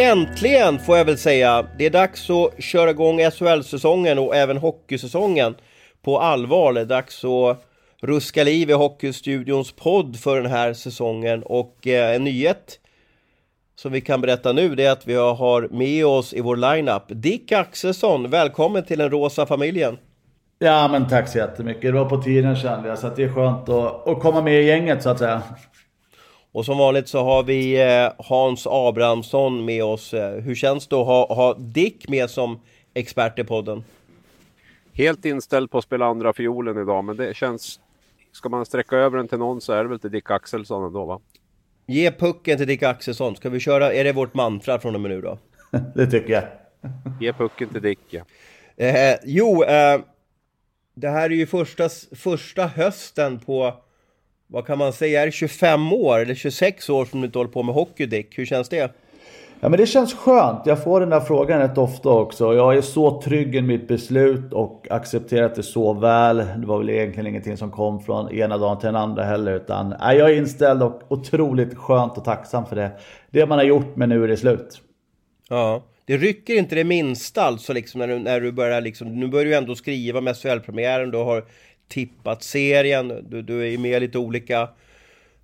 Äntligen får jag väl säga. Det är dags att köra igång SHL-säsongen och även hockeysäsongen på allvar. Det är dags att ruska liv i Hockeystudions podd för den här säsongen. Och eh, en nyhet som vi kan berätta nu det är att vi har med oss i vår lineup Dick Axelsson. Välkommen till den rosa familjen. Ja men tack så jättemycket. Det var på tiden kände jag så att det är skönt att, att komma med i gänget så att säga. Och som vanligt så har vi eh, Hans Abrahamsson med oss. Eh, hur känns det att ha, ha Dick med som expert i podden? Helt inställd på att spela andra fiolen idag, men det känns... Ska man sträcka över den till någon så är det väl till Dick Axelsson ändå va? Ge pucken till Dick Axelsson. Ska vi köra, är det vårt mantra från och med nu då? det tycker jag. Ge pucken till Dick ja. Eh, jo, eh, det här är ju första, första hösten på vad kan man säga, är det 25 år eller 26 år som du inte håller på med hockey Dick? Hur känns det? Ja men det känns skönt. Jag får den där frågan rätt ofta också. Jag är så trygg i mitt beslut och accepterat det så väl. Det var väl egentligen ingenting som kom från ena dagen till den andra heller. Utan jag är inställd och otroligt skönt och tacksam för det. Det man har gjort men nu är det slut. Ja, det rycker inte det minsta alltså liksom när du, när du börjar liksom. Nu börjar du ändå skriva med SHL-premiären. Du har tippat serien. Du, du är med i lite olika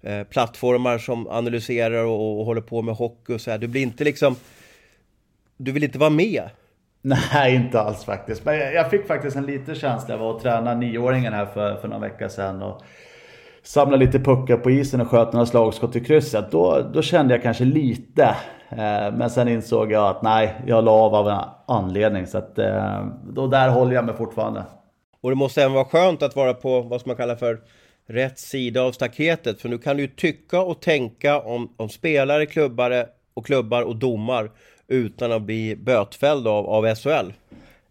eh, plattformar som analyserar och, och, håller på med hockey och så här. Du blir inte liksom... Du vill inte vara med. Nej, inte alls faktiskt. Men jag, jag fick faktiskt en liten känsla. Jag var och tränade nioåringen här för, för någon vecka sedan. Och samlade lite puckar på isen och sköt några slagskott i krysset. Då, då kände jag kanske lite. Eh, men sen insåg jag att nej, jag la av av en anledning. Så att, eh, då där håller jag mig fortfarande. Och det måste även vara skönt att vara på vad som man kallar för rätt sida av staketet. För nu kan du ju tycka och tänka om, om spelare, klubbare och klubbar och domar utan att bli bötfälld av, av SHL.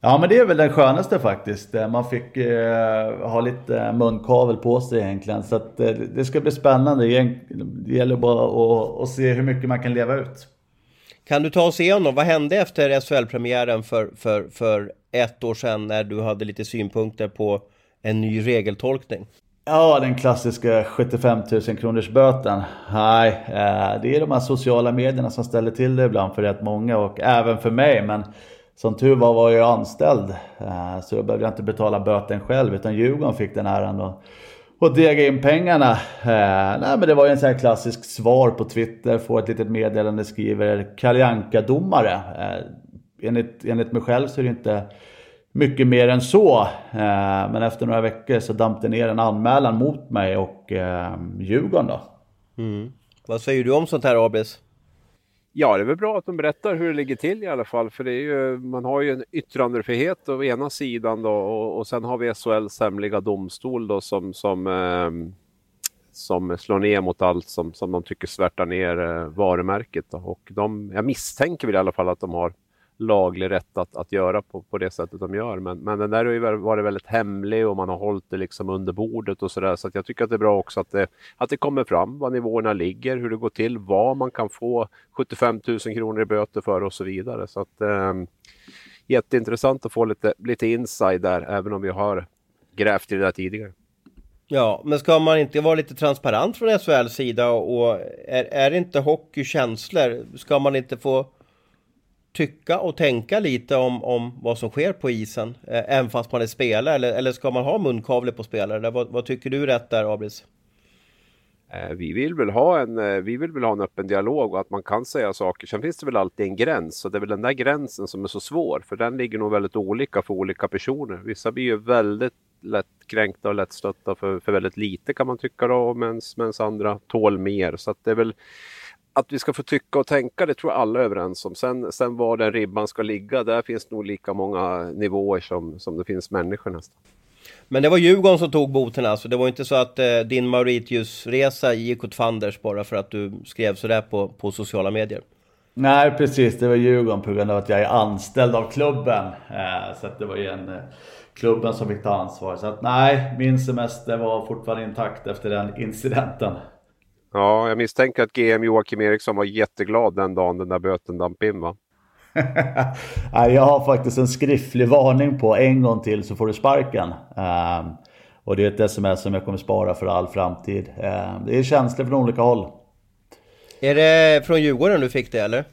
Ja men det är väl den skönaste faktiskt. Man fick eh, ha lite munkavel på sig egentligen. Så att, eh, det ska bli spännande. Det gäller bara att, att se hur mycket man kan leva ut. Kan du ta oss igenom, vad hände efter SHL-premiären för, för, för ett år sedan när du hade lite synpunkter på en ny regeltolkning? Ja, den klassiska 75 000 kronors böten. Nej, eh, det är de här sociala medierna som ställer till det ibland för rätt många och även för mig. Men som tur var var jag anställd eh, så då behövde jag inte betala böten själv utan Djurgården fick den här och, och dega in pengarna. Eh, nej, men det var ju en sån här klassisk svar på Twitter, får ett litet meddelande, skriver Kalle domare eh, enligt, enligt mig själv så är det inte mycket mer än så. Eh, men efter några veckor så damp det ner en anmälan mot mig och eh, Djurgården då. Mm. Vad säger du om sånt här Abis? Ja, det är väl bra att de berättar hur det ligger till i alla fall. För det är ju, man har ju en yttrandefrihet å ena sidan då och, och sen har vi SHLs hemliga domstol då som, som, eh, som slår ner mot allt som, som de tycker svärtar ner eh, varumärket. Då. Och de, jag misstänker väl i alla fall att de har laglig rätt att, att göra på, på det sättet de gör. Men, men den där har ju varit väldigt hemlig och man har hållit det liksom under bordet och sådär. Så, så jag tycker att det är bra också att det, att det kommer fram var nivåerna ligger, hur det går till, vad man kan få 75 000 kronor i böter för och så vidare. Så att, eh, jätteintressant att få lite, lite inside där, även om vi har grävt i det där tidigare. Ja, men ska man inte vara lite transparent från SHLs sida och är, är det inte hockey känslor? Ska man inte få tycka och tänka lite om, om vad som sker på isen, eh, även fast man är spelare? Eller, eller ska man ha munkavle på spelare? Vad, vad tycker du är rätt där, Abris? Eh, vi vill, väl ha en, eh, vi vill väl ha en öppen dialog och att man kan säga saker. Sen finns det väl alltid en gräns och det är väl den där gränsen som är så svår för den ligger nog väldigt olika för olika personer. Vissa blir ju väldigt lätt kränkta och lättstötta för, för väldigt lite kan man tycka då medan andra tål mer. Så att det är väl att vi ska få tycka och tänka, det tror jag alla är överens om. Sen, sen var den ribban ska ligga, där finns nog lika många nivåer som, som det finns människor nästan. Men det var Djurgården som tog boten alltså? Det var inte så att eh, din Mauritius-resa gick åt fanders bara för att du skrev sådär på, på sociala medier? Nej precis, det var Djurgården på grund av att jag är anställd av klubben. Eh, så att det var ju en, klubben som fick ta ansvar. Så att nej, min semester var fortfarande intakt efter den incidenten. Ja, jag misstänker att GM Joakim Eriksson var jätteglad den dagen den där böten damp in va? jag har faktiskt en skriftlig varning på en gång till så får du sparken. Um, och det är ett sms som jag kommer spara för all framtid. Um, det är känslor från olika håll. Är det från Djurgården du fick det eller?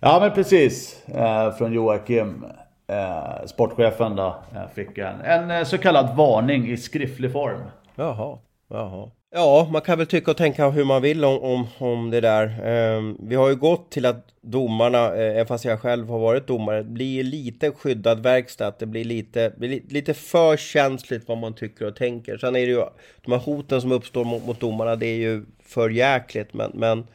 Ja men precis. Uh, från Joakim. Uh, sportchefen då. Uh, fick en, en så kallad varning i skriftlig form. Jaha, jaha. Ja, man kan väl tycka och tänka hur man vill om, om, om det där. Eh, vi har ju gått till att domarna, eh, fast jag själv har varit domare, blir lite skyddad verkstad. Att det blir lite, blir lite för känsligt vad man tycker och tänker. Sen är det ju de här hoten som uppstår mot, mot domarna, det är ju för jäkligt. Men, men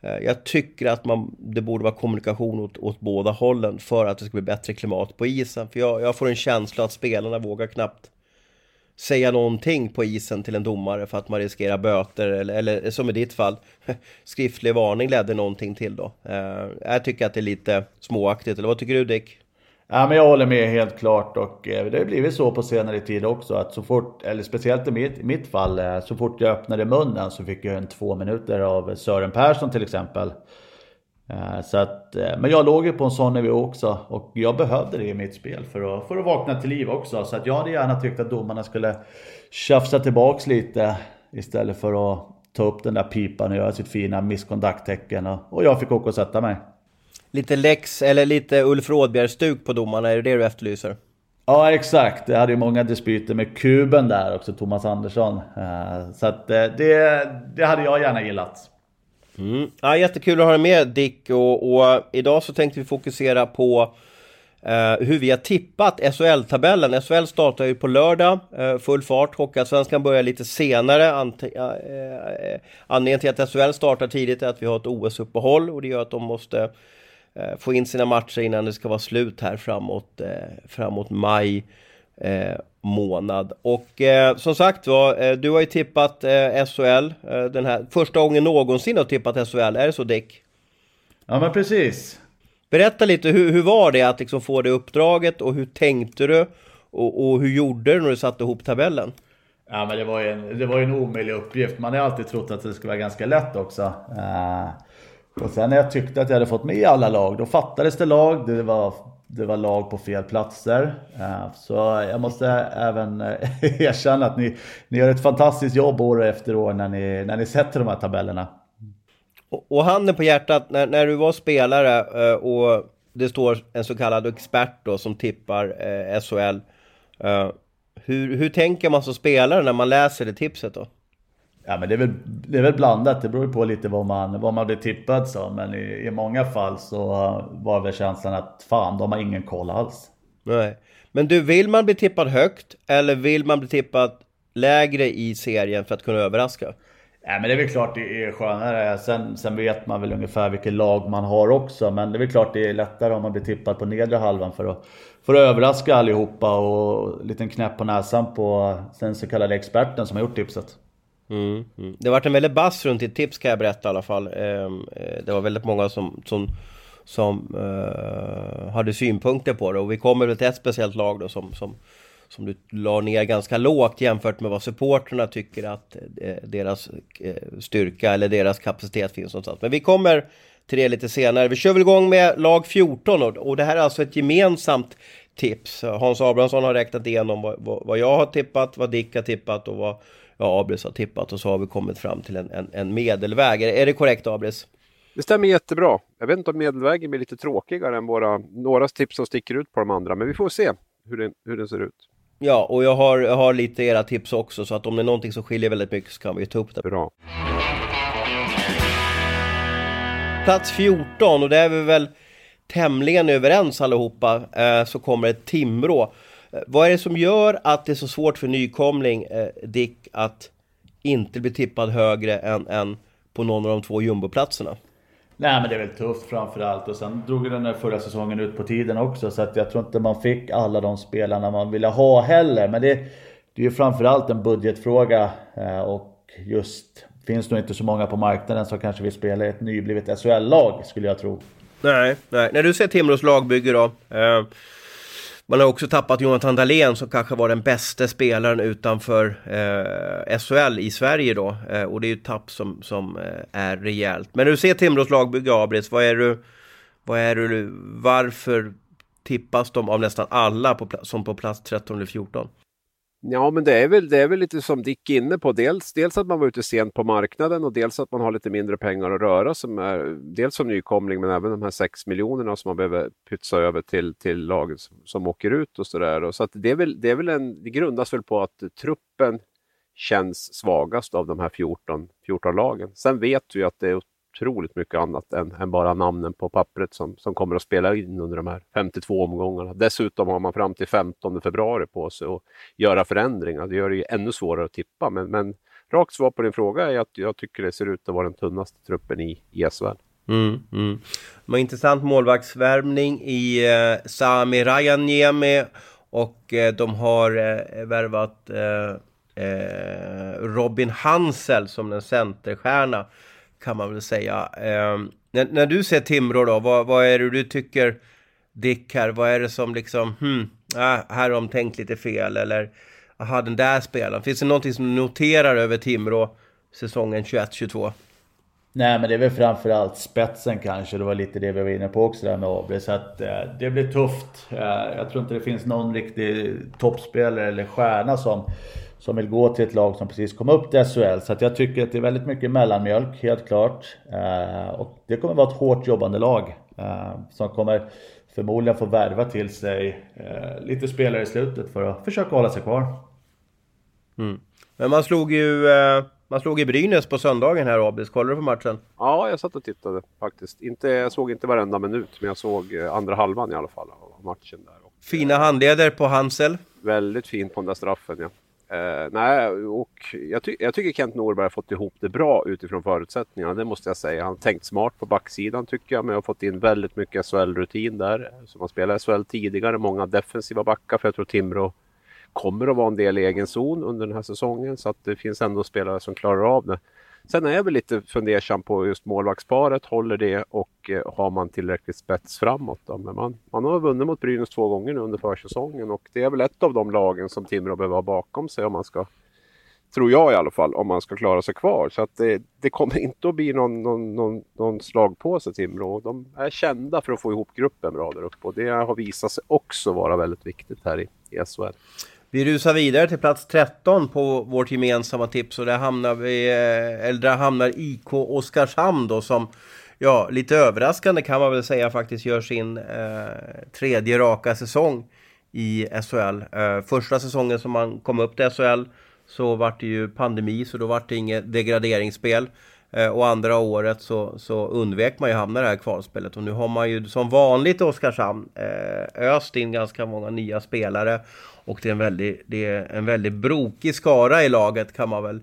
eh, jag tycker att man, det borde vara kommunikation åt, åt båda hållen för att det ska bli bättre klimat på isen. För jag, jag får en känsla att spelarna vågar knappt säga någonting på isen till en domare för att man riskerar böter eller, eller som i ditt fall skriftlig varning ledde någonting till då. Eh, jag tycker att det är lite småaktigt, eller vad tycker du Dick? Ja, men jag håller med helt klart och eh, det har blivit så på senare tid också att så fort, eller speciellt i mitt, mitt fall, eh, så fort jag öppnade munnen så fick jag en två minuter av Sören Persson till exempel. Eh, så att, eh, men jag låg ju på en sån nivå också och jag behövde det i mitt spel för att, för att vakna till liv också. Så att jag hade gärna tyckt att domarna skulle tjafsa tillbaks lite istället för att ta upp den där pipan och göra sitt fina miskondukttecken. Och, och jag fick åka och sätta mig. Lite Lex eller lite Ulf Rådbjer-stuk på domarna, är det det du efterlyser? Ja exakt, jag hade ju många dispyter med kuben där också, Thomas Andersson. Eh, så att det, det hade jag gärna gillat. Mm. Ja, jättekul att ha dig med Dick och, och idag så tänkte vi fokusera på eh, hur vi har tippat SHL-tabellen. SHL startar ju på lördag, eh, full fart. Hockeyallsvenskan börjar lite senare. Ant eh, eh, anledningen till att SHL startar tidigt är att vi har ett OS-uppehåll och det gör att de måste eh, få in sina matcher innan det ska vara slut här framåt, eh, framåt maj månad. Och eh, som sagt var, eh, du har ju tippat eh, SHL eh, den här första gången någonsin har tippat SHL. Är det så Dick? Ja men precis. Berätta lite, hur, hur var det att liksom få det uppdraget och hur tänkte du? Och, och hur gjorde du när du satte ihop tabellen? Ja men det var ju en, det var en omöjlig uppgift. Man har alltid trott att det skulle vara ganska lätt också. Uh, och sen när jag tyckte att jag hade fått med alla lag, då fattades det lag. Det var det var lag på fel platser. Eh, så jag måste även eh, erkänna att ni, ni gör ett fantastiskt jobb år efter år när ni, när ni sätter de här tabellerna. Och handen på hjärtat, när, när du var spelare eh, och det står en så kallad expert då som tippar SHL. Hur, hur tänker man som spelare när man läser det tipset då? Ja men det är, väl, det är väl blandat, det beror på lite vad man, vad man blir tippad som. Men i, i många fall så var väl känslan att fan, de har ingen koll alls. Nej. Men du, vill man bli tippad högt eller vill man bli tippad lägre i serien för att kunna överraska? Ja, men det är väl klart det är skönare. Sen, sen vet man väl ungefär vilket lag man har också. Men det är väl klart det är lättare om man blir tippad på nedre halvan för att, för att överraska allihopa och en liten knäpp på näsan på den så kallade experten som har gjort tipset. Mm, mm. Det har varit en väldigt bass runt ditt tips kan jag berätta i alla fall. Ehm, eh, det var väldigt många som, som, som uh, hade synpunkter på det och vi kommer väl till ett speciellt lag då som, som, som du la ner ganska lågt jämfört med vad supporterna tycker att eh, deras eh, styrka eller deras kapacitet finns någonstans. Men vi kommer till det lite senare. Vi kör väl igång med lag 14 och, och det här är alltså ett gemensamt tips. Hans Abrahamsson har räknat igenom vad, vad, vad jag har tippat, vad Dick har tippat och vad ja, Abris har tippat och så har vi kommit fram till en, en, en medelväg. Är, är det korrekt Abris? Det stämmer jättebra. Jag vet inte om medelvägen blir lite tråkigare än våra, några tips som sticker ut på de andra, men vi får se hur den, hur den ser ut. Ja, och jag har, jag har lite era tips också, så att om det är någonting som skiljer väldigt mycket så kan vi ta upp det. Bra. Plats 14, och det är vi väl tämligen överens allihopa, eh, så kommer ett Timrå. Eh, vad är det som gör att det är så svårt för nykomling, eh, Dick, att inte bli tippad högre än, än på någon av de två jumboplatserna? Nej men det är väl tufft framförallt och sen drog den där förra säsongen ut på tiden också så att jag tror inte man fick alla de spelarna man ville ha heller. Men det, det är ju framförallt en budgetfråga eh, och just finns nog inte så många på marknaden som kanske vill spela i ett nyblivet SHL-lag, skulle jag tro. Nej, nej. När du ser Timrås lagbygge då. Eh, man har också tappat Jonathan Dahlén som kanske var den bästa spelaren utanför eh, SHL i Sverige då. Eh, och det är ju ett tapp som, som eh, är rejält. Men när du ser Timrås lagbygge, Abris, vad är du... Vad är du... Varför tippas de av nästan alla på, som på plats 13 eller 14? Ja, men det är, väl, det är väl lite som Dick är inne på. Dels, dels att man var ute sent på marknaden och dels att man har lite mindre pengar att röra som är dels som nykomling men även de här 6 miljonerna som man behöver pytsa över till, till laget som, som åker ut och sådär. Så att det, är väl, det, är väl en, det grundas väl på att truppen känns svagast av de här 14, 14 lagen. Sen vet vi att det är otroligt mycket annat än, än, bara namnen på pappret som, som kommer att spela in under de här 52 omgångarna. Dessutom har man fram till 15 februari på sig att göra förändringar. Det gör det ju ännu svårare att tippa. Men, men rakt svar på din fråga är att jag tycker det ser ut att vara den tunnaste truppen i, i SHL. Mm, mm. Intressant målvaktsvärvning i eh, Sami Rajaniemi och eh, de har eh, värvat eh, eh Robin Hansel som en centerstjärna kan man väl säga. Eh, när, när, du ser Timrå då, vad, vad, är det du tycker Dick här? Vad är det som liksom, hmm, äh, här har de tänkt lite fel eller aha, den där spelaren. Finns det någonting som du noterar över Timrå säsongen 21-22? Nej men det är väl framförallt spetsen kanske. Det var lite det vi var inne på också där med AB. Så att eh, det blir tufft. Eh, jag tror inte det finns någon riktig toppspelare eller stjärna som som vill gå till ett lag som precis kom upp till SHL. Så att jag tycker att det är väldigt mycket mellanmjölk, helt klart. Eh, och det kommer vara ett hårt jobbande lag eh, som kommer förmodligen få värva till sig eh, lite spelare i slutet för att försöka hålla sig kvar. Mm. Men man slog ju eh, man slog i Brynäs på söndagen här Abis. Kollade du på matchen? Ja, jag satt och tittade faktiskt. Inte, jag såg inte varenda minut, men jag såg eh, andra halvan i alla fall av matchen där. Fina handleder på Hansel. Väldigt fint på den där straffen, ja. Uh, nej, och jag, ty jag, tycker Kent Norberg har fått ihop det bra utifrån förutsättningarna. Det måste jag säga. Han har tänkt smart på backsidan tycker jag. Men har fått in väldigt mycket SHL-rutin där. Som har spelat SHL tidigare. Många defensiva backar. För jag tror Timrå kommer att vara en del i egen zon under den här säsongen. Så att det finns ändå spelare som klarar av det. Sen är jag väl lite fundersam på just målvaktsparet. Håller det och eh, har man tillräckligt spets framåt? Då? Men man, man har vunnit mot Brynäs två gånger nu under försäsongen och det är väl ett av de lagen som Timrå behöver ha bakom sig om man ska Tror jag i alla fall, om man ska klara sig kvar. Så att det, det kommer inte att bli någon, någon, någon, någon slagpåse Timrå. De är kända för att få ihop gruppen bra där uppe och det har visat sig också vara väldigt viktigt här i, i SHL. Vi rusar vidare till plats 13 på vårt gemensamma tips och där hamnar vi, eh, eller där hamnar IK Oskarshamn då som Ja, lite överraskande kan man väl säga faktiskt gör sin eh, tredje raka säsong i SHL. Eh, första säsongen som man kom upp till SHL så vart det ju pandemi så då vart det inget degraderingsspel. Eh, och andra året så, så undvek man ju hamna i det här kvalspelet och nu har man ju som vanligt i Oskarshamn eh, öst in ganska många nya spelare och det är en väldigt, det är en väldigt brokig skara i laget kan man väl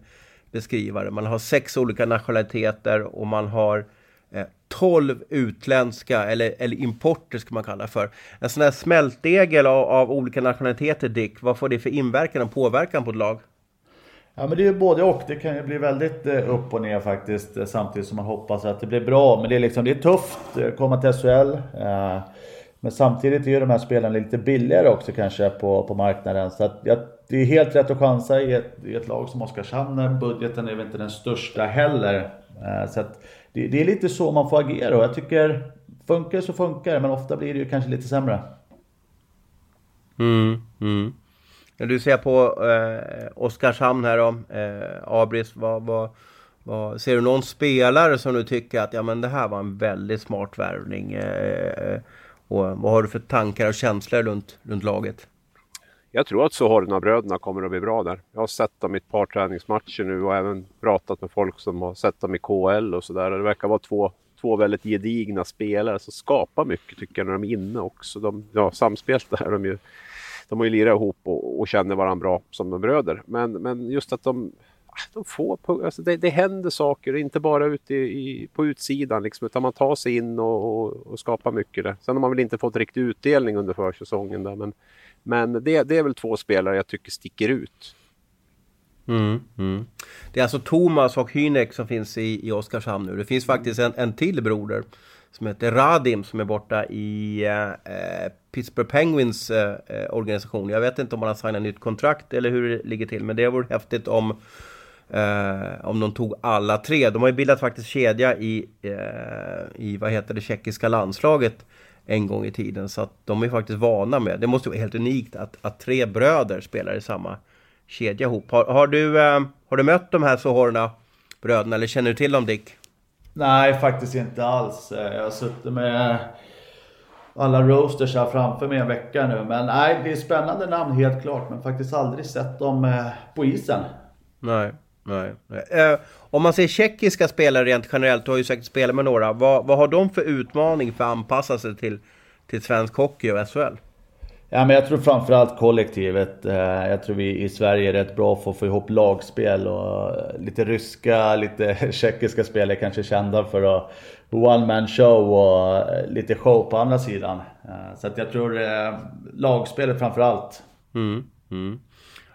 beskriva det. Man har sex olika nationaliteter och man har eh, 12 utländska, eller, eller importer ska man kalla det för. En sån här smältdegel av, av olika nationaliteter, Dick, vad får det för inverkan och påverkan på ett lag? Ja men det är ju både och. Det kan ju bli väldigt eh, upp och ner faktiskt eh, samtidigt som man hoppas att det blir bra. Men det är liksom, det är tufft att komma till SHL. Eh, men samtidigt är ju de här spelarna lite billigare också kanske på, på marknaden. Så att, ja, det är helt rätt att chansa i ett, i ett lag som Oskarshamn. Budgeten är väl inte den största heller. Så att det, det, är lite så man får agera och jag tycker funkar så funkar men ofta blir det ju kanske lite sämre. Mm, mm. När du ser på eh, Oskarshamn här då, eh, Abris, vad, vad, vad, ser du någon spelare som du tycker att ja, men det här var en väldigt smart värvning? Eh, eh och vad har du för tankar och känslor runt, runt laget? Jag tror att Sohorna-bröderna kommer att bli bra där. Jag har sett dem i ett par träningsmatcher nu och även pratat med folk som har sett dem i KL och sådär. Det verkar vara två, två väldigt gedigna spelare som skapar mycket tycker jag när de är inne också. De, ja, samspelt är de ju de har ju lirat ihop och, och känner varandra bra som de bröder. Men, men just att de, ah, de får, alltså det, det händer saker, inte bara ute i, på utsidan liksom, utan man tar sig in och, och, och, skapar mycket där. Sen har man väl inte fått riktig utdelning under försäsongen där, men, men det, det är väl två spelare jag tycker sticker ut. Mm, mm. Det är alltså Thomas och Hynek som finns i, i Oskarshamn nu. Det finns faktiskt en, en till broder som heter Radim som är borta i eh, eh Pittsburgh Penguins eh, eh, organisation. Jag vet inte om han har signat nytt kontrakt eller hur det ligger till, men det vore häftigt om eh, om de tog alla tre. De har ju bildat faktiskt kedja i, eh, i vad heter det, tjeckiska landslaget en gång i tiden. Så att de är faktiskt vana med, det måste vara helt unikt att, att tre bröder spelar i samma kedja ihop. Har, har du, eh, har du mött de här Sohorna bröderna eller känner du till dem Dick? Nej, faktiskt inte alls. Eh, jag har suttit med alla roasters här framför mig en vecka nu. Men nej, det är spännande namn helt klart. Men faktiskt aldrig sett dem eh, på isen. Nej, nej. nej. Eh, om man ser tjeckiska spelare rent generellt, du har ju säkert spelat med några. Vad, vad har de för utmaning för att anpassa sig till, till svensk hockey och SHL? Ja, men jag tror framförallt kollektivet. Eh, jag tror vi i Sverige är rätt bra för att få ihop lagspel och eh, lite ryska, lite tjeckiska spelare kanske kända för att one man show och eh, lite show på andra sidan. Så att jag tror lagspelet framförallt. Mm, mm.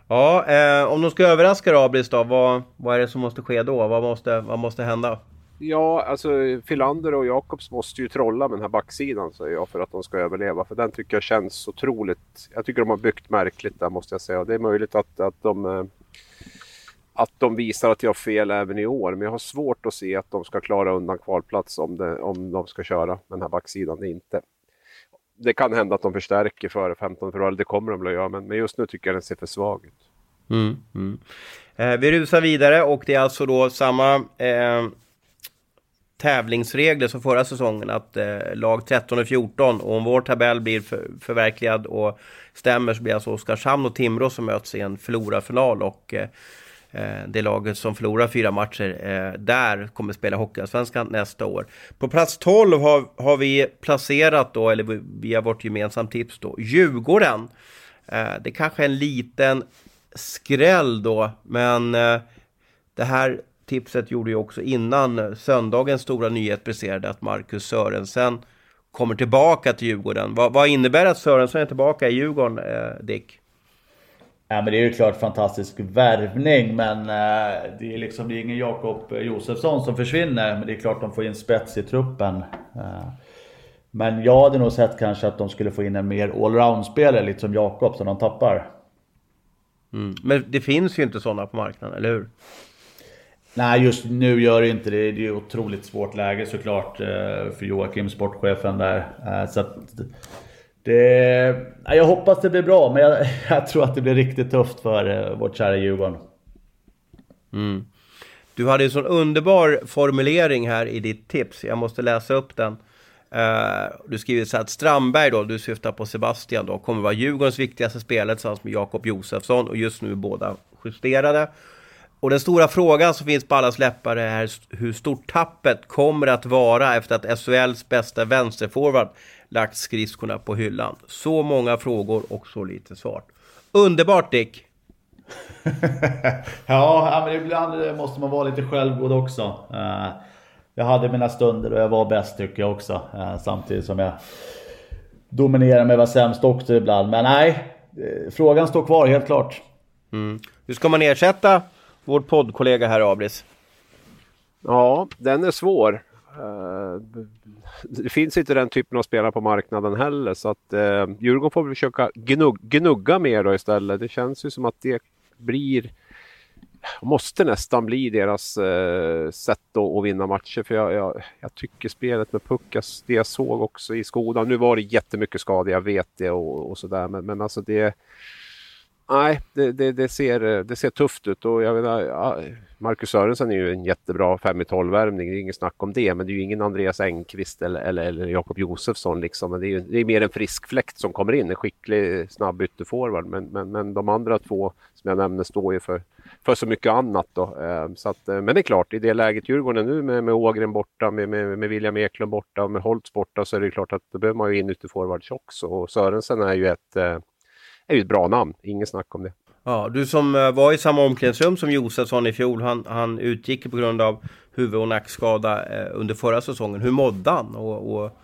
Ja, eh, om de ska överraska Abris då, vad, vad är det som måste ske då? Vad måste, vad måste hända? Ja, alltså Filander och Jakobs måste ju trolla med den här backsidan säger jag för att de ska överleva. För den tycker jag känns otroligt. Jag tycker de har byggt märkligt där måste jag säga. Det är möjligt att, att de eh, att de visar att jag har fel även i år. Men jag har svårt att se att de ska klara undan kvalplats om, det, om de ska köra den här backsidan. Det, inte. det kan hända att de förstärker före 15 februari, det kommer de att göra. Men, men just nu tycker jag den ser för svag ut. Mm, mm. Eh, vi rusar vidare och det är alltså då samma eh, tävlingsregler som förra säsongen. Att eh, lag 13 och 14 och om vår tabell blir för, förverkligad och stämmer så blir alltså Oskarshamn och Timrå som möts i en förlorarfinal. Och eh, eh det laget som förlorar fyra matcher eh, där kommer spela Hockeyallsvenskan nästa år. På plats 12 har, har vi placerat då, eller via vårt gemensamt tips då, Djurgården. Eh, det kanske är en liten skräll då, men eh, det här tipset gjorde ju också innan söndagens stora nyhet briserade att Marcus Sörensen kommer tillbaka till Djurgården. Vad, vad innebär att Sörensen är tillbaka i Djurgården, Dick? Ja, men det är ju klart fantastisk värvning, men eh, det är liksom det är ingen Jakob Josefsson som försvinner. Men det är klart de får in spets i truppen. Eh, men jag hade nog sett kanske att de skulle få in en mer allround-spelare, lite som Jakob, som de tappar. Mm. Men det finns ju inte sådana på marknaden, eller hur? Nej, just nu gör det inte det. Det är ju otroligt svårt läge såklart eh, för Joakim, sportchefen där. Eh, så att, det, eh, jag hoppas det blir bra, men jag, jag, tror att det blir riktigt tufft för vårt kära Djurgården. Mm. Du hade en sån underbar formulering här i ditt tips. Jag måste läsa upp den. Du skriver så att Strandberg då, du syftar på Sebastian då, kommer vara Djurgårdens viktigaste spelare tillsammans med Jakob Josefsson och just nu är båda justerade. Och den stora frågan som finns på allas läppar är hur stort tappet kommer att vara efter att SHLs bästa vänsterforward lagt skridskorna på hyllan. Så många frågor och så lite svar. Underbart Dick! ja, men ibland måste man vara lite självgod också. Eh, jag hade mina stunder och jag var bäst tycker jag också. Eh, samtidigt som jag dominerade med var sämst också ibland. Men nej, eh, frågan står kvar helt klart. Mm. Hur ska man ersätta vår poddkollega här Abris? Ja, den är svår. Eh, det finns inte den typen av spelare på marknaden heller så att eh, Djurgården får försöka gnugga, gnugga mer då istället. Det känns ju som att det blir måste nästan bli deras eh, sätt att, att, vinna matcher. För jag, jag, jag, tycker spelet med puck, det jag såg också i skolan. Nu var det jättemycket skador, jag vet det och, och sådär. Men, men alltså det Nej, det, det, det, ser, eh, det ser tufft ut och jag menar, Marcus Sörensen är ju en jättebra 5 i 12-värmning, det är inget snack om det, men det är ju ingen Andreas Engqvist eller, eller, eller Jakob Josefsson liksom. Men det är, ju, det är mer en frisk fläkt som kommer in, en skicklig snabb ytterforward. Men, men, men de andra två som jag nämnde står ju för, för så mycket annat då. Eh, så att, eh, men det är klart, i det läget Djurgården nu med, med Ågren borta, med, med, med William Eklund borta och med Holtz borta så är det klart att då behöver man ju in ytterforwards också. Och Sörensen är ju ett är ju ett bra namn, inget snack om det. Ja, du som eh, var i samma omklädningsrum som Josefsson i fjol, han, han utgick på grund av huvud och nackskada eh, under förra säsongen. Hur mådde han? Och, och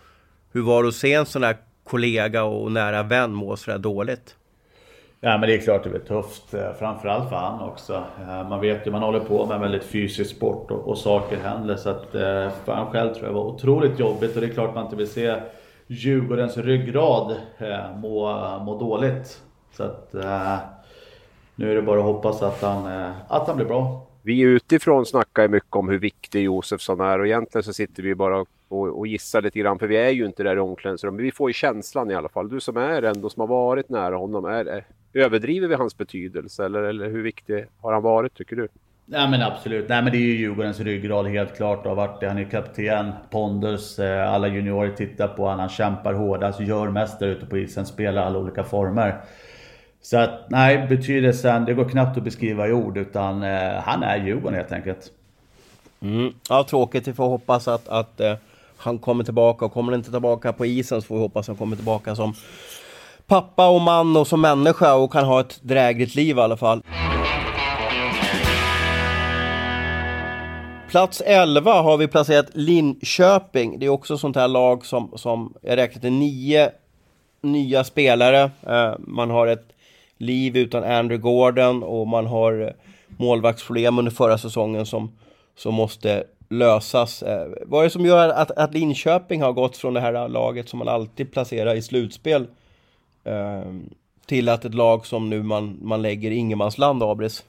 hur var det att se en sån där kollega och nära vän må sådär dåligt? Ja men det är klart det blir tufft. Eh, framförallt för han också. Man vet ju, man håller på med en väldigt fysisk sport och, och saker händer. Så att för han själv tror jag var otroligt jobbigt och det är klart man inte vill se Djurgårdens ryggrad må, må dåligt. Så att nu är det bara att hoppas att han, att han blir bra. Vi utifrån snackar mycket om hur viktig Josefsson är och egentligen så sitter vi bara och, och gissar lite grann för vi är ju inte där i omklädningsrummet. Men vi får ju känslan i alla fall. Du som är ändå som har varit nära honom, är, är, överdriver vi hans betydelse eller, eller hur viktig har han varit tycker du? Nej men absolut. Nej men det är ju Djurgårdens ryggrad helt klart. Har varit det. Han är kapten, pondus, eh, alla juniorer tittar på honom. Han kämpar hårdast, gör mest där ute på isen, spelar alla olika former. Så att nej, betydelsen, det går knappt att beskriva i ord utan eh, han är Djurgården helt enkelt. Mm. Ja, tråkigt. Vi får hoppas att, att eh, han kommer tillbaka och kommer han inte tillbaka på isen så får vi hoppas att han kommer tillbaka som pappa och man och som människa och kan ha ett drägligt liv i alla fall. Plats 11 har vi placerat Linköping. Det är också sånt här lag som, som jag räknat till nio nya spelare. Eh, man har ett liv utan Andrew Gordon och man har eh, målvaktsproblem under förra säsongen som, som måste lösas. Eh, vad är det som gör att, att Linköping har gått från det här laget som man alltid placerar i slutspel eh, till att ett lag som nu man, man lägger ingenmansland, Abris?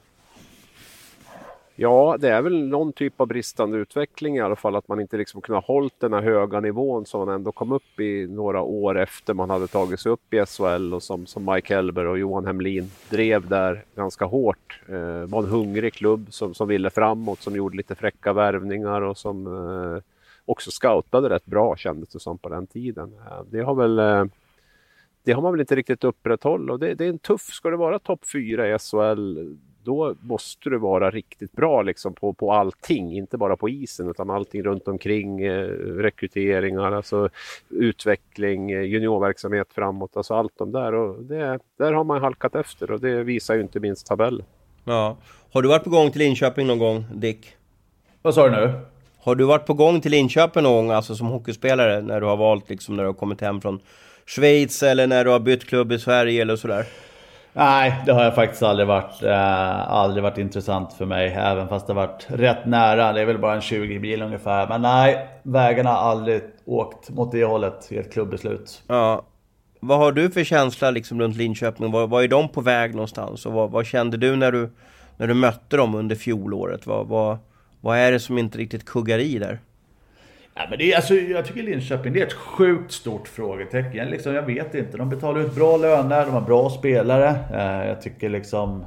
Ja, det är väl någon typ av bristande utveckling i alla fall, att man inte liksom kunnat hålla den här höga nivån som man ändå kom upp i några år efter man hade tagit sig upp i SHL och som, som Mike Helber och Johan Hemlin drev där ganska hårt. Eh, var en hungrig klubb som, som ville framåt, som gjorde lite fräcka värvningar och som eh, också scoutade rätt bra kändes det som på den tiden. Eh, det har väl eh, det har man väl inte riktigt upprätthållit och det, det är en tuff, ska det vara topp fyra i SHL då måste du vara riktigt bra liksom på, på allting, inte bara på isen utan allting runt omkring, eh, rekryteringar, alltså utveckling, eh, juniorverksamhet framåt, alltså allt de där. Och det, där har man halkat efter och det visar ju inte minst tabellen. Ja. Har du varit på gång till Linköping någon gång, Dick? Vad sa du nu? Har du varit på gång till Linköping någon gång, alltså som hockeyspelare, när du har valt liksom, när du har kommit hem från Schweiz eller när du har bytt klubb i Sverige eller sådär? Nej, det har jag faktiskt aldrig varit. Eh, aldrig varit intressant för mig. Även fast det varit rätt nära. Det är väl bara en 20 bil ungefär. Men nej, vägarna har aldrig åkt mot det hållet i ett klubbeslut. Ja. Vad har du för känsla liksom runt Linköping? Var, var är de på väg någonstans? Och vad, vad, kände du när, du när du mötte dem under fjolåret? Vad, vad, vad är det som inte riktigt kuggar i där? Ja, men det är, alltså, jag tycker Linköping det är ett sjukt stort frågetecken. Liksom, jag vet inte. De betalar ut bra löner, de har bra spelare. Eh, jag tycker liksom...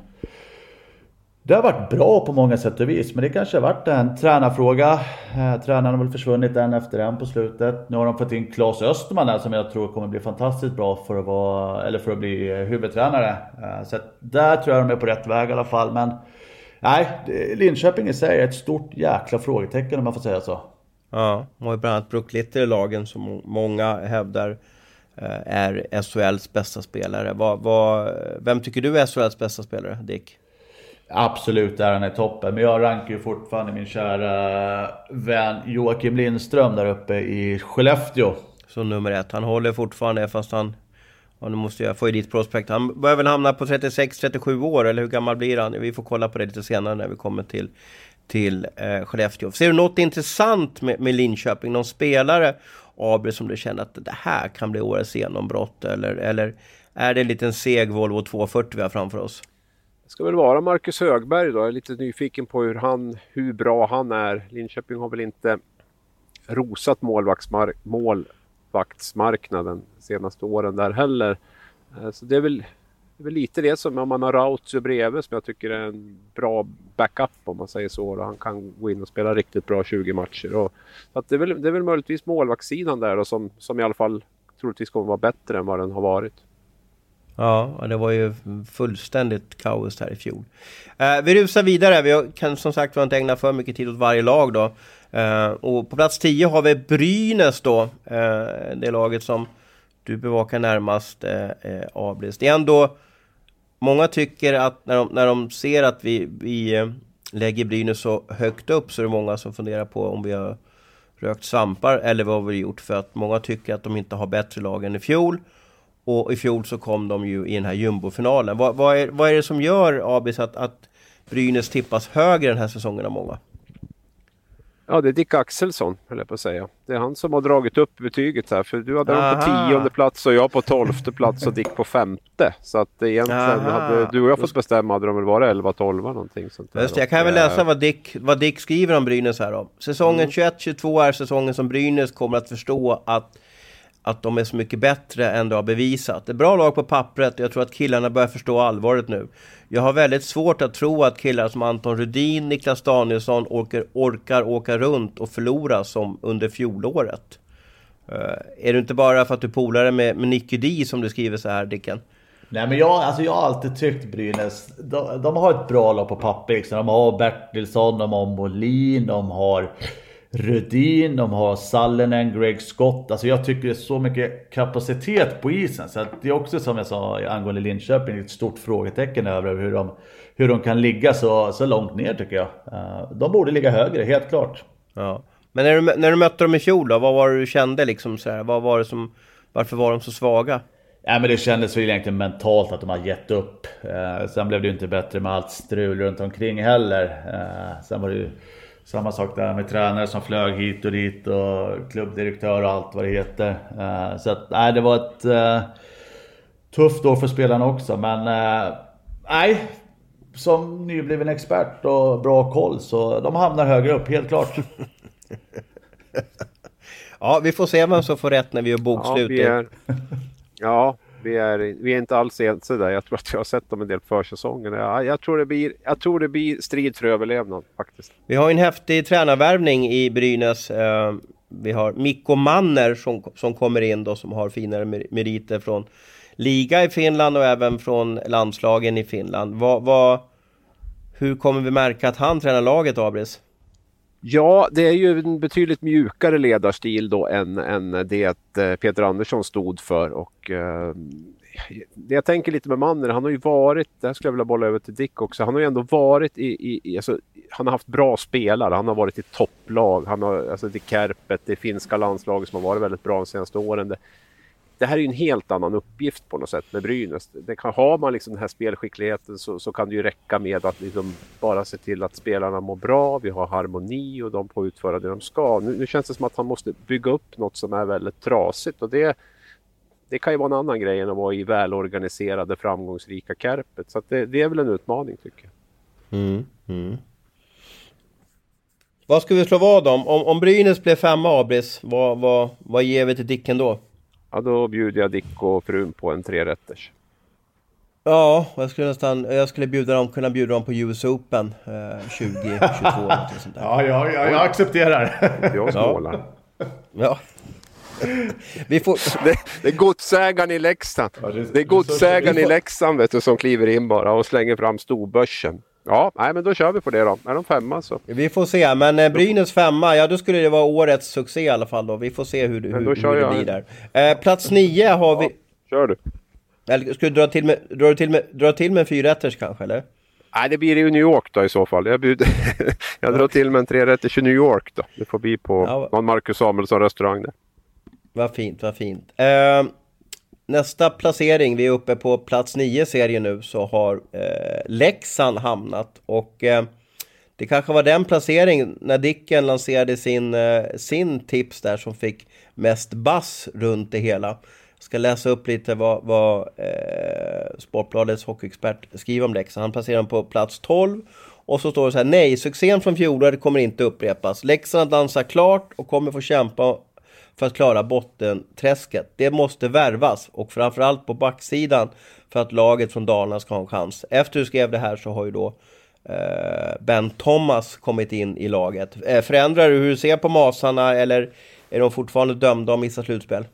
Det har varit bra på många sätt och vis, men det kanske har varit en tränarfråga. Eh, tränaren har väl försvunnit en efter en på slutet. Nu har de fått in Claes Österman där som jag tror kommer bli fantastiskt bra för att, vara, eller för att bli eh, huvudtränare. Eh, så där tror jag de är på rätt väg i alla fall. Men nej, Linköping i sig är ett stort jäkla frågetecken om man får säga så. Ja, de har ju bland annat Brook Litter i lagen som många hävdar eh, är SHLs bästa spelare. Vad, vad, vem tycker du är SHLs bästa spelare, Dick? Absolut är han i toppen, men jag rankar ju fortfarande min kära vän Joakim Lindström där uppe i Skellefteå. Som nummer ett. Han håller fortfarande fast han... Ja, nu måste jag få i ditt prospekt. Han börjar väl hamna på 36-37 år, eller hur gammal blir han? Vi får kolla på det lite senare när vi kommer till till eh, Skellefteå. Ser du något intressant med, med Linköping? Någon spelare, Abel, som du känner att det här kan bli årets genombrott? Eller, eller är det en liten seg Volvo 240 vi har framför oss? Det ska väl vara Marcus Högberg då. Jag är lite nyfiken på hur, han, hur bra han är. Linköping har väl inte rosat målvaktsmark målvaktsmarknaden de senaste åren där heller. Eh, så det är väl det är väl lite det som om man har Rautio bredvid som jag tycker är en bra backup om man säger så. Och han kan gå in och spela riktigt bra 20 matcher. Och, så att det, är väl, det är väl möjligtvis målvaktssidan där då, som, som i alla fall troligtvis kommer vara bättre än vad den har varit. Ja, det var ju fullständigt kaos här i fjol. Eh, vi rusar vidare. Vi kan som sagt var inte ägna för mycket tid åt varje lag då. Eh, och på plats 10 har vi Brynäs då. Eh, det laget som du bevakar närmast eh, eh Ablis. Det är ändå Många tycker att när de, när de ser att vi, vi eh, lägger Brynäs så högt upp så är det många som funderar på om vi har rökt svampar eller vad vi har gjort för att många tycker att de inte har bättre lag än i fjol. Och i fjol så kom de ju i den här jumbofinalen. Vad, vad, är, vad är det som gör, Abis, att, att Brynäs tippas högre den här säsongen av många? Ja, det är Dick Axelsson, höll jag på att säga. Det är han som har dragit upp betyget här. För du hade dem på tionde plats och jag på tolfte plats och Dick på femte. Så att egentligen Aha. hade du och jag fått bestämma hade de väl varit 11-12 någonting sånt där. Just det, jag kan väl läsa vad Dick, vad Dick skriver om Brynäs här då. Säsongen mm. 21-22 är säsongen som Brynäs kommer att förstå att att de är så mycket bättre än du har bevisat. Det är bra lag på pappret jag tror att killarna börjar förstå allvaret nu. Jag har väldigt svårt att tro att killar som Anton Rudin, Niklas Danielsson orkar, orkar åka runt och förlora som under fjolåret. Uh, är det inte bara för att du polare med, med Nicky D som du skriver så här Dicken? Nej men jag, alltså jag har alltid tyckt Brynäs, de, de har ett bra lag på papper liksom. De har Bertilsson, de har Molin, de har Rudin, de har Sallinen, Greg Scott. Alltså jag tycker det är så mycket kapacitet på isen. Så det är också som jag sa angående Linköping, ett stort frågetecken över hur de, hur de kan ligga så, så långt ner tycker jag. Eh, de borde ligga högre, helt klart. Ja. Men när du, när du mötte dem i fjol då, vad var det du kände liksom? Så här, vad var det som, varför var de så svaga? Ja, men det kändes väl egentligen mentalt att de har gett upp. Eh, sen blev det ju inte bättre med allt strul runt omkring heller. Eh, sen var det ju samma sak där med tränare som flög hit och dit och klubbdirektör och allt vad det heter. Eh, så att, nej, det var ett uh, tufft år för spelarna också. Men uh, nej, som nybliven expert och bra koll så de hamnar högre upp, helt klart. ja, vi får se vem som får rätt när vi gör bokslut. Ja, är... ja vi är, vi är inte alls ense där. Jag tror att vi har sett dem en del försäsongen. Jag, jag, tror det blir, jag tror det blir strid för överlevnad faktiskt. Vi har en häftig tränarvärvning i Brynäs. Eh, vi har Mikko Manner som, som kommer in då som har finare meriter från liga i Finland och även från landslagen i Finland. Vad, vad, hur kommer vi märka att han tränar laget, Abris? Ja, det är ju en betydligt mjukare ledarstil då än, än det eh, Peter Andersson stod för. Och, eh, det jag tänker lite med mannen, han har ju varit, det här skulle jag vilja bolla över till Dick också, han har ju ändå varit i, i, i alltså, han har haft bra spelare, han har varit i topplag, han har, alltså det är Kärpet, det finska landslaget som har varit väldigt bra de senaste åren. Det, det här är ju en helt annan uppgift på något sätt med Brynäs. Det kan, har man liksom den här spelskickligheten så, så kan det ju räcka med att liksom bara se till att spelarna mår bra, vi har harmoni och de får utföra det de ska. Nu, nu känns det som att han måste bygga upp något som är väldigt trasigt och det, det kan ju vara en annan grej än att vara i välorganiserade framgångsrika Kärpet. Så det, det, är väl en utmaning tycker jag. Mm, mm. Vad ska vi slå vad om? Om, om Brynäs blir femma Abris, vad, vad, vad ger vi till Dicken då? Ja, då bjuder jag Dick och frun på en trerätters. Ja, jag skulle nästan, jag skulle bjuda dem, kunna bjuda dem på US Open eh, 2022 sånt där. Ja, ja, ja, jag accepterar. Jag snålar. Ja. ja. Vi får... det, det är godsägaren i Leksand. Det är godsägaren i Leksand vet du, som kliver in bara och slänger fram storbörsen. Ja, nej, men då kör vi på det då. Är de femma så. Vi får se, men eh, Brynäs femma, ja då skulle det vara årets succé i alla fall då. Vi får se hur, hur, hur det blir där. Eh, plats nio har vi... kör du. Eller ska du dra till med, dra till med, dra till med en fyrrätters kanske eller? Nej, det blir i New York då i så fall. Jag, bjuder, jag drar till med en trerätters i New York då. Det får bli på ja. någon Marcus Samuelsson restaurang där. Vad fint, vad fint. Eh, Nästa placering, vi är uppe på plats 9 i serien nu, så har eh, Leksand hamnat. Och eh, det kanske var den placeringen när Dicken lanserade sin, eh, sin tips där som fick mest bass runt det hela. Jag ska läsa upp lite vad, vad eh, Sportbladets hockeyexpert skriver om Leksand. Han placerar dem på plats 12. Och så står det så här, nej, succén från fjolåret kommer inte upprepas. Leksand dansar klart och kommer få kämpa för att klara bottenträsket. Det måste värvas och framförallt på backsidan för att laget från Dalarna ska ha en chans. Efter du skrev det här så har ju då eh, Ben Thomas kommit in i laget. Eh, förändrar du hur du ser på Masarna eller är de fortfarande dömda att missa slutspel?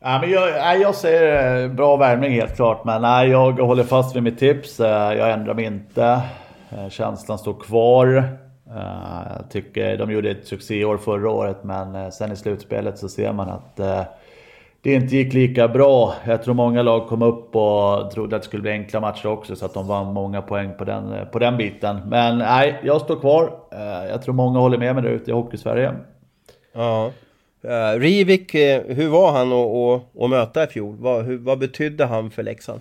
Ja, men jag, jag ser eh, bra värvning helt klart, men nej, jag håller fast vid mitt tips. Eh, jag ändrar mig inte. Eh, känslan står kvar. Eh, jag tycker de gjorde ett succéår förra året men eh, sen i slutspelet så ser man att eh, det inte gick lika bra. Jag tror många lag kom upp och trodde att det skulle bli enkla matcher också så att de vann många poäng på den, på den biten. Men nej, jag står kvar. Jag tror många håller med mig där ute i Hockeysverige. Ja. Uh, Rivik, hur var han att, möta i fjol? Vad, hur, vad betydde han för Leksand?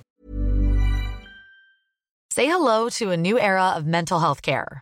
Say hello to a new era of mental health care.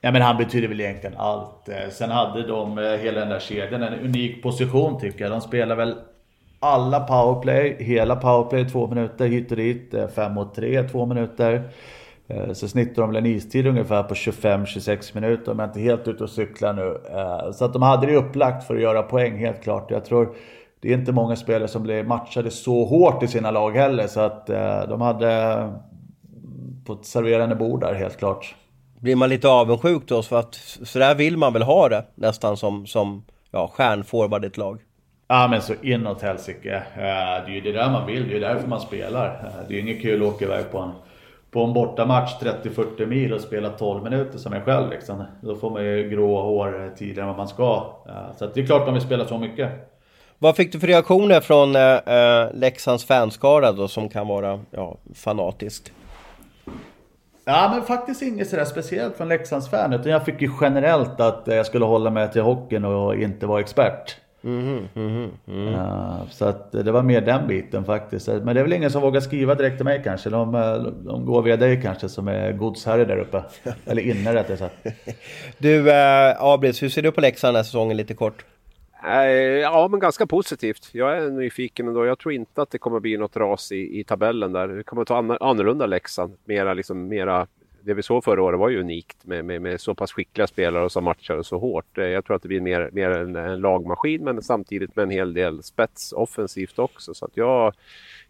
Ja, men han betyder väl egentligen allt. Eh, sen hade de, eh, hela den där kedjan, en unik position tycker jag. De spelar väl alla powerplay, hela powerplay två minuter hit och dit. Eh, fem mot tre, två minuter. Så snittar de väl en istid ungefär på 25-26 minuter om jag inte helt ute och cyklar nu. Så att de hade det upplagt för att göra poäng helt klart. Jag tror det är inte många spelare som blir matchade så hårt i sina lag heller. Så att de hade på ett serverande bord där helt klart. Blir man lite avundsjuk då? För att så där vill man väl ha det nästan som, som ja, stjärnforward i ett lag? Ja men så inåt helsike. Det är ju det där man vill, det är därför man spelar. Det är inget kul att åka iväg på en på en bortamatch 30-40 mil och spela 12 minuter som jag själv liksom. Då får man ju grå hår tidigare än vad man ska. Så det är klart de vill spela så mycket. Vad fick du för reaktioner från äh, Leksands fanskara då som kan vara ja, fanatiskt? Ja men faktiskt inget sådär speciellt från Leksands fan utan jag fick ju generellt att jag skulle hålla mig till hockeyn och inte vara expert. Mm, mm, mm. Uh, så att det var mer den biten faktiskt. Men det är väl ingen som vågar skriva direkt till mig kanske. De, de går via dig kanske som är godsherre där uppe. Eller inne rättare sagt. Du uh, Abris, hur ser du på Leksand den här säsongen lite kort? Eh, ja, men ganska positivt. Jag är nyfiken ändå. Jag tror inte att det kommer bli något ras i, i tabellen där. Det kommer att ta annorlunda Leksand. Mera, liksom, mera det vi såg förra året var ju unikt med, med, med, så pass skickliga spelare som matchade så hårt. Eh, jag tror att det blir mer, mer en, en lagmaskin men samtidigt med en hel del spets offensivt också. Så att jag,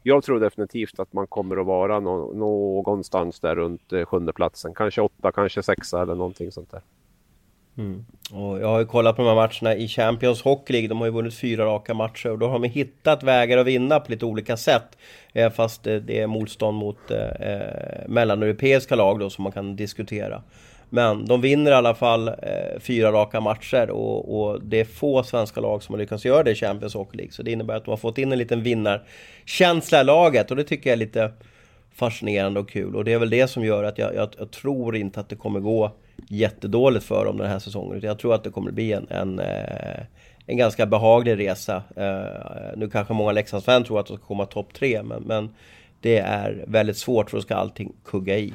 jag tror definitivt att man kommer att vara no, någonstans där runt eh, sjunde platsen. Kanske åtta, kanske sexa eller någonting sånt där. Mm. Och jag har ju kollat på de här matcherna i Champions Hockey League. De har ju vunnit fyra raka matcher och då har de hittat vägar att vinna på lite olika sätt. Eh, fast eh, det är motstånd mot eh, eh, mellaneuropeiska lag då som man kan diskutera. Men de vinner i alla fall eh, fyra raka matcher och, och, det är få svenska lag som har lyckats göra det i Champions Hockey League. Så det innebär att de har fått in en liten vinnarkänsla i laget och det tycker jag är lite fascinerande och kul. Och det är väl det som gör att jag, jag, jag tror inte att det kommer gå jättedåligt för dem den här säsongen. Jag tror att det kommer bli en, en, eh, en ganska behaglig resa. Eh, nu kanske många Leksandsfans tror att de ska komma topp tre, men, men det är väldigt svårt för då ska allting kugga i.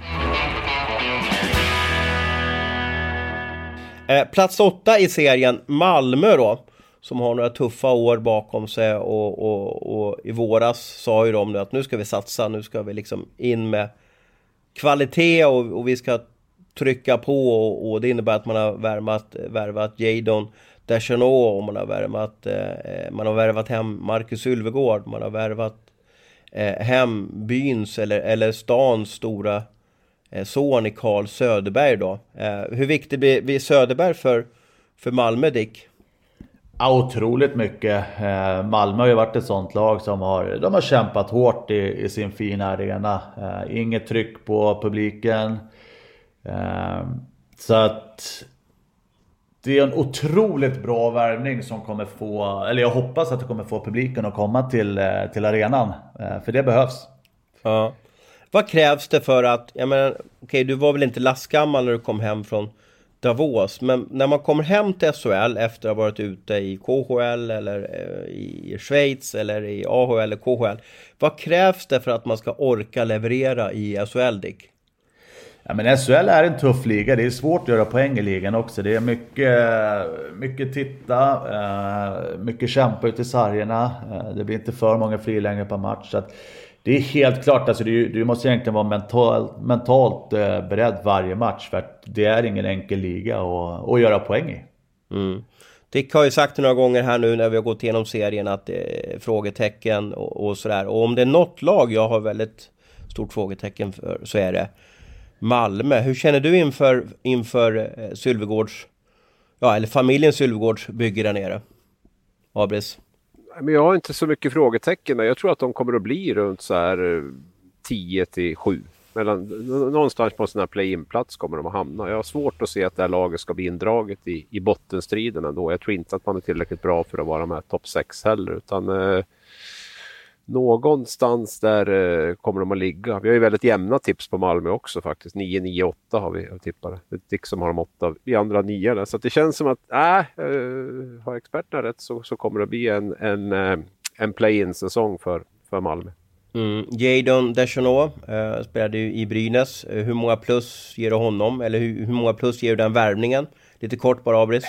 Eh, plats åtta i serien, Malmö då. Som har några tuffa år bakom sig och, och, och i våras sa ju de nu att nu ska vi satsa, nu ska vi liksom in med kvalitet och, och vi ska trycka på och, och, det innebär att man har värvat, värvat Jadon Deschanot och man har värvat, eh, man har värvat hem Marcus Ulvegård, man har värvat eh, hem byns eller, eller stans stora eh, son i Karl Söderberg då. Eh, hur viktig blir, blir Söderberg för, för Malmö Dick? Ja, otroligt mycket. Eh, Malmö har ju varit ett sånt lag som har, de har kämpat hårt i, i sin fina arena. Eh, inget tryck på publiken. Ehm, så att det är en otroligt bra värvning som kommer få, eller jag hoppas att det kommer få publiken att komma till, eh, till arenan. Eh, för det behövs. Ja. Vad krävs det för att, jag menar, okej okay, du var väl inte lastgammal när du kom hem från Davos, men när man kommer hem till SHL efter att ha varit ute i KHL eller eh, i Schweiz eller i AHL eller KHL. Vad krävs det för att man ska orka leverera i SHL Dick? Ja, men SHL är en tuff liga. Det är svårt att göra poäng i ligan också. Det är mycket, mycket titta, eh, mycket kämpa ute i sargerna. Eh, det blir inte för många frilängder per match. Så det är helt klart, alltså du, du måste egentligen vara mental, mentalt eh, beredd varje match. För att det är ingen enkel liga att, att göra poäng i. Mm. Dick har ju sagt några gånger här nu när vi har gått igenom serien att det är frågetecken och, och sådär. Och om det är något lag jag har väldigt stort frågetecken för så är det Malmö. Hur känner du inför, inför eh, Sylvegårds, ja eller familjen Sylvegårds bygge där nere? Abris? Men jag har inte så mycket frågetecken. Jag tror att de kommer att bli runt så här eh, 10 till 7. Mellan, någonstans på en sån här play-in-plats kommer de att hamna. Jag har svårt att se att det här laget ska bli indraget i, i bottenstriden ändå. Jag tror inte att man är tillräckligt bra för att vara med topp 6 heller. Utan, eh, någonstans där eh, kommer de att ligga. Vi har ju väldigt jämna tips på Malmö också faktiskt. 9, 9, 8 har vi är Dick som har de 8, vi andra 9. Så det känns som att, äh, eh, har experterna rätt så, så kommer det bli en, en, eh, en play-in säsong för, för Malmö. Mm. Jadon Deschanot eh, spelade ju i Brynäs. Hur många plus ger du honom? Eller hur, hur många plus ger du den värvningen? Lite kort bara Abris.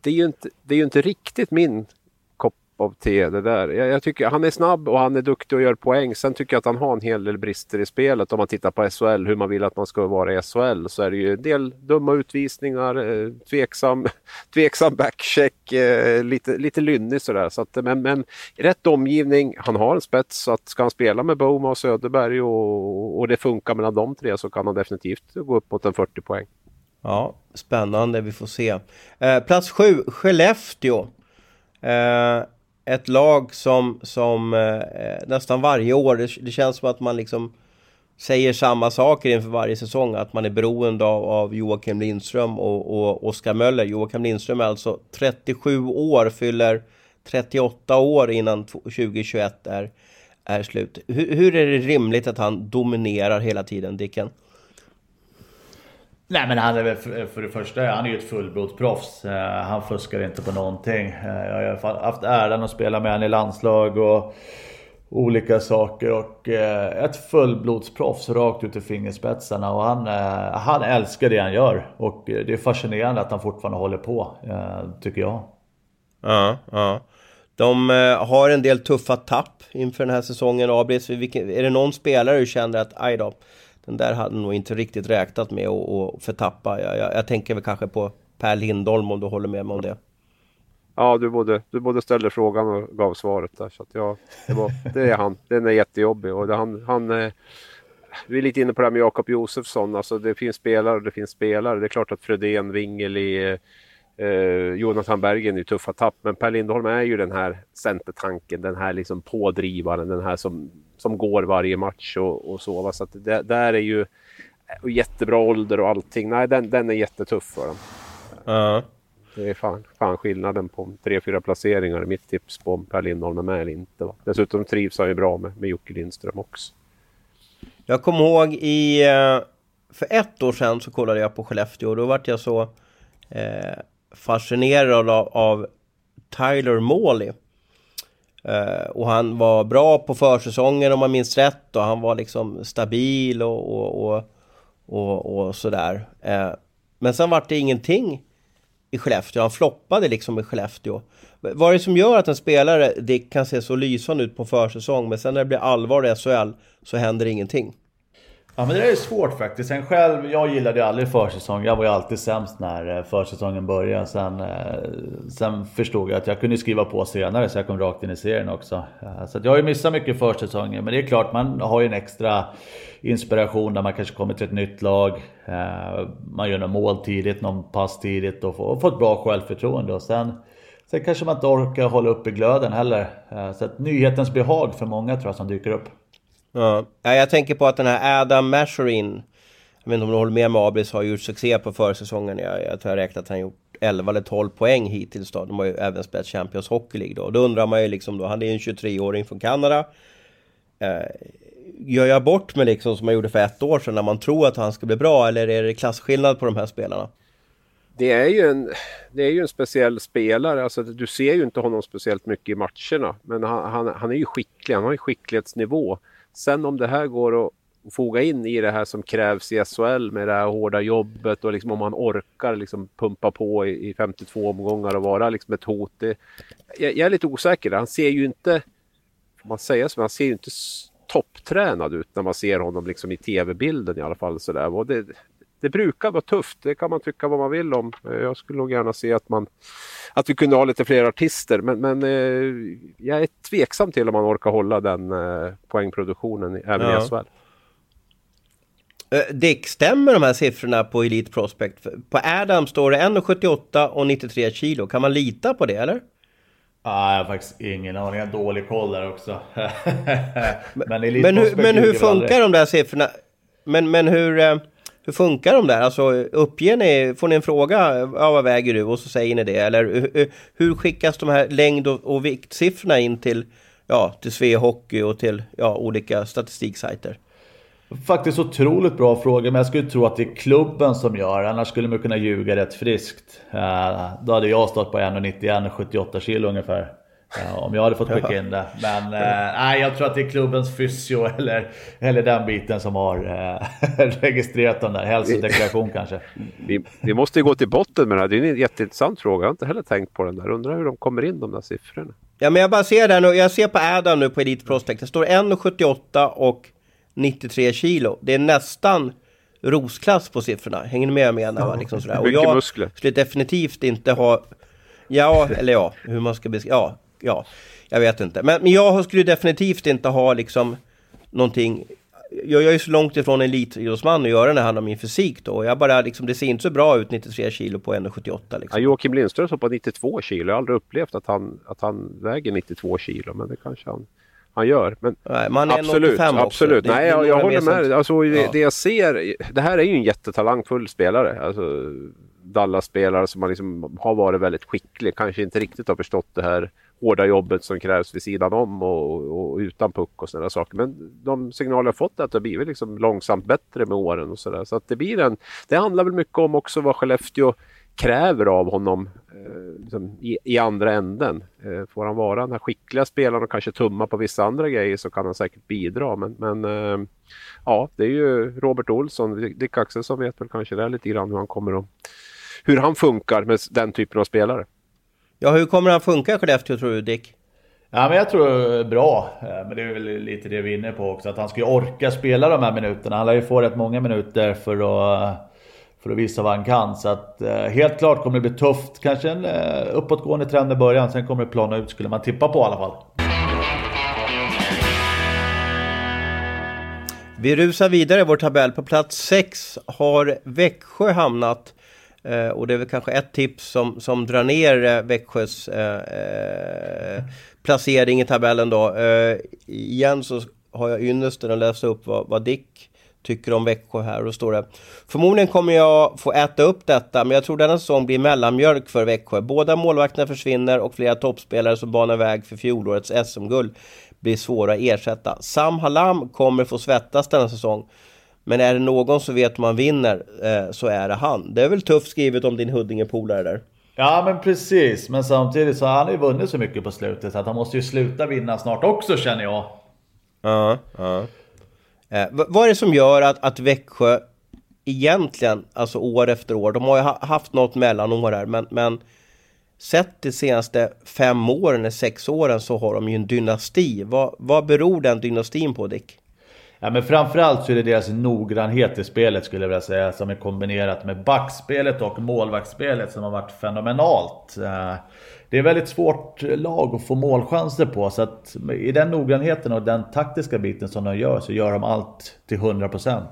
Det är ju inte, det är ju inte riktigt min av T. Det där. Jag, jag, tycker han är snabb och han är duktig och gör poäng. Sen tycker jag att han har en hel del brister i spelet. Om man tittar på SHL, hur man vill att man ska vara i SHL, så är det ju en del dumma utvisningar, eh, tveksam, tveksam backcheck, eh, lite, lite lynnig sådär. Så att, men, men rätt omgivning, han har en spets. Så att ska han spela med Boma och Söderberg och, och det funkar mellan de tre så kan han definitivt gå upp mot en 40 poäng. Ja, spännande. Vi får se. Eh, plats sju, Skellefteå. Eh, ett lag som, som eh, eh, nästan varje år, det, det, känns som att man liksom säger samma saker inför varje säsong, att man är beroende av, av Joakim Lindström och, och Oskar Möller. Joakim Lindström är alltså 37 år, fyller 38 år innan 2021 är, är slut. Hur, hur är det rimligt att han dominerar hela tiden, Dicken? Nej men han är väl för, för det första, han är ju ett fullblodsproffs. Eh, han fuskar inte på någonting. Eh, jag har haft äran att spela med honom i landslag och olika saker. Och eh, ett fullblodsproffs rakt ut i fingerspetsarna. Och han, han älskar det han gör. Och det är fascinerande att han fortfarande håller på, tycker jag. Ja, ja. De har en del tuffa tapp inför den här säsongen, Abris. Är det någon spelare du känner att, aj då, den där hade nog inte riktigt räknat med att förtappa. Jag, jag, jag, tänker väl kanske på Per Lindholm om du håller med mig om det. Ja, du både, du både ställde frågan och gav svaret där. Så att ja, det, var, det är han. Den är jättejobbig och det, han, han eh, vi är lite inne på det här med Jakob Josefsson. Alltså det finns spelare och det finns spelare. Det är klart att Fredén, Wingeli, eh, Jonathan Bergen är tuffa tapp. Men Per Lindholm är ju den här centertanken, den här liksom pådrivaren, den här som som går varje match och, och så. Så att det där är ju och jättebra ålder och allting. Nej, den, den är jättetuff för dem. Uh. Det är fan, fan skillnaden på tre, fyra placeringar. Mitt tips på om Per Lindholm är med eller inte. Va? Dessutom trivs han ju bra med, med Jocke Lindström också. Jag kommer ihåg i... Eh, för ett år sedan så kollade jag på Skellefteå och då vart jag så eh, fascinerad av, av Tyler Morley. Uh, och han var bra på försäsongen om man minns rätt och han var liksom stabil och, och, och, och, och sådär. Uh, men sen vart det ingenting i Skellefteå. Han floppade liksom i Skellefteå. Vad är det som gör att en spelare det kan se så lysande ut på försäsong men sen när det blir allvar i SHL så händer ingenting? Ja men det är svårt faktiskt. Sen själv, jag gillade ju aldrig försäsong. Jag var ju alltid sämst när eh, försäsongen började. Sen, eh, sen förstod jag att jag kunde skriva på senare så jag kom rakt in i serien också. Eh, så jag har ju missat mycket försäsongen. Men det är klart, man har ju en extra inspiration när man kanske kommer till ett nytt lag. Man gör några mål tidigt, någon pass tidigt och får, ett bra självförtroende. Och sen, sen kanske man inte orkar hålla uppe glöden heller. Så att nyhetens behag för många tror jag som dyker upp. Ja. jag tänker på att den här Adam Masherin Jag vet inte om du håller med mig Abris har gjort succé på försäsongen. Jag, jag tror jag räknat att han gjort 11 eller 12 poäng hittills då. De har ju även spelat Champions Hockey League då. Då undrar man ju liksom då, han är en 23-åring från Kanada. Eh, gör jag bort mig liksom som jag gjorde för ett år sedan när man tror att han ska bli bra eller är det klasskillnad på de här spelarna? Det är ju en, det är ju en speciell spelare. Alltså, du ser ju inte honom speciellt mycket i matcherna. Men han, han, han är ju skicklig. Han har ju skicklighetsnivå. Sen om det här går att foga in i det här som krävs i SHL med det här hårda jobbet och liksom om man orkar liksom pumpa på i, i 52 omgångar och vara liksom ett hot. Det, jag, jag, är lite osäker. Han ser ju inte, får man säga så, han ser ju inte topptränad ut när man ser honom liksom i tv-bilden i alla fall. Så där. Och det, det brukar vara tufft, det kan man tycka vad man vill om. Eh, jag skulle nog gärna se att, man, att vi kunde ha lite fler artister men, men eh, jag är tveksam till om man orkar hålla den eh, poängproduktionen även ja. i SHL. Dick, stämmer de här siffrorna på Elite Prospect? På Adam står det 1,78 och 93 kilo. Kan man lita på det eller? Ah, jag har faktiskt ingen aning. Jag har dålig koll där också. men, men, hur, men hur funkar de där siffrorna? Men, men hur, eh, hur funkar de där? Alltså uppger ni, får ni en fråga, ja, vad väger du? Och så säger ni det. Eller hur, hur skickas de här längd och, och viktsiffrorna in till, ja, till Svea Hockey och till ja, olika statistiksajter? Faktiskt otroligt bra fråga, men jag skulle tro att det är klubben som gör Annars skulle man kunna ljuga rätt friskt. Eh, då hade jag stått på 1,91 78 kilo ungefär. Om jag hade fått skicka in det. Men uh, nej, jag tror att det är klubbens fysio eller, eller den biten som har registrerat den där. Hälsodeklaration kanske. Vi, vi måste ju gå till botten med det här. Det är en jätteintressant fråga. Jag har inte heller tänkt på den där. Undrar hur de kommer in de där siffrorna. Ja, men jag bara ser den och jag ser på Adam nu på Elite Prospect. Det står 1,78 och 93 kilo. Det är nästan rosklass på siffrorna. Hänger ni med jag menar? Va? Liksom sådär. Och jag muskler. skulle definitivt inte ha... Ja, eller ja, hur man ska beskriva... Ja, ja, jag vet inte. Men, men jag skulle definitivt inte ha liksom någonting... Jag, är så långt ifrån en elitidrottsman att göra när det handlar om min fysik då. Jag bara liksom, det ser inte så bra ut 93 kilo på 1,78 liksom. Ja, Joakim Lindström står på 92 kilo. Jag har aldrig upplevt att han, att han väger 92 kilo, men det kanske han han gör. Men Nej, man är absolut, absolut. Nej, jag, jag håller med. Alltså, ja. det, det, jag ser, det här är ju en jättetalangfull spelare. Alltså, Dallas-spelare som man liksom har varit väldigt skicklig, kanske inte riktigt har förstått det här hårda jobbet som krävs vid sidan om och, och utan puck och sådana saker. Men de signaler jag fått är att det har blivit liksom långsamt bättre med åren och sådär. Så att det blir en, det handlar väl mycket om också vad Skellefteå kräver av honom eh, liksom, i, i, andra änden. Eh, får han vara den här skickliga spelaren och kanske tumma på vissa andra grejer så kan han säkert bidra. Men, men eh, ja, det är ju Robert Olsson, Dick Axelsson vet väl kanske det lite grann hur han kommer att, hur han funkar med den typen av spelare. Ja, hur kommer han funka i Skellefteå tror du Dick? Ja, men jag tror bra. Men det är väl lite det vi är inne på också. Att han ska orka spela de här minuterna. Han lär ju få rätt många minuter för att för att visa vad han kan. Så att eh, helt klart kommer det bli tufft. Kanske en eh, uppåtgående trend i början, sen kommer det plana ut skulle man tippa på i alla fall. Vi rusar vidare i vår tabell. På plats 6 har Växjö hamnat. Eh, och det är väl kanske ett tips som, som drar ner eh, Växjös eh, eh placering i tabellen då. Eh, igen så har jag ynnesten att läsa upp vad, vad Dick tycker om Växjö här. Och då står det Förmodligen kommer jag få äta upp detta, men jag tror denna säsong blir mellanmjölk för Växjö. Båda målvakterna försvinner och flera toppspelare som banar väg för fjolårets SM-guld blir svåra att ersätta. Sam Halam kommer få svettas denna säsong. Men är det någon som vet om han vinner eh, så är det han. Det är väl tufft skrivet om din Huddinge-polare där. Ja men precis, men samtidigt så har han ju vunnit så mycket på slutet så att han måste ju sluta vinna snart också känner jag. Ja, ja. Eh, vad är det som gör att, att Växjö egentligen, alltså år efter år, de har ju haft något mellanår här, men, men sett de senaste fem åren, eller sex åren, så har de ju en dynasti. Vad, vad beror den dynastin på, Dick? Ja, men framförallt så är det deras noggrannhet i spelet skulle jag vilja säga, som är kombinerat med backspelet och målvaktsspelet som har varit fenomenalt. Eh, det är väldigt svårt lag att få målchanser på. Så att i den noggrannheten och den taktiska biten som de gör så gör de allt till 100%.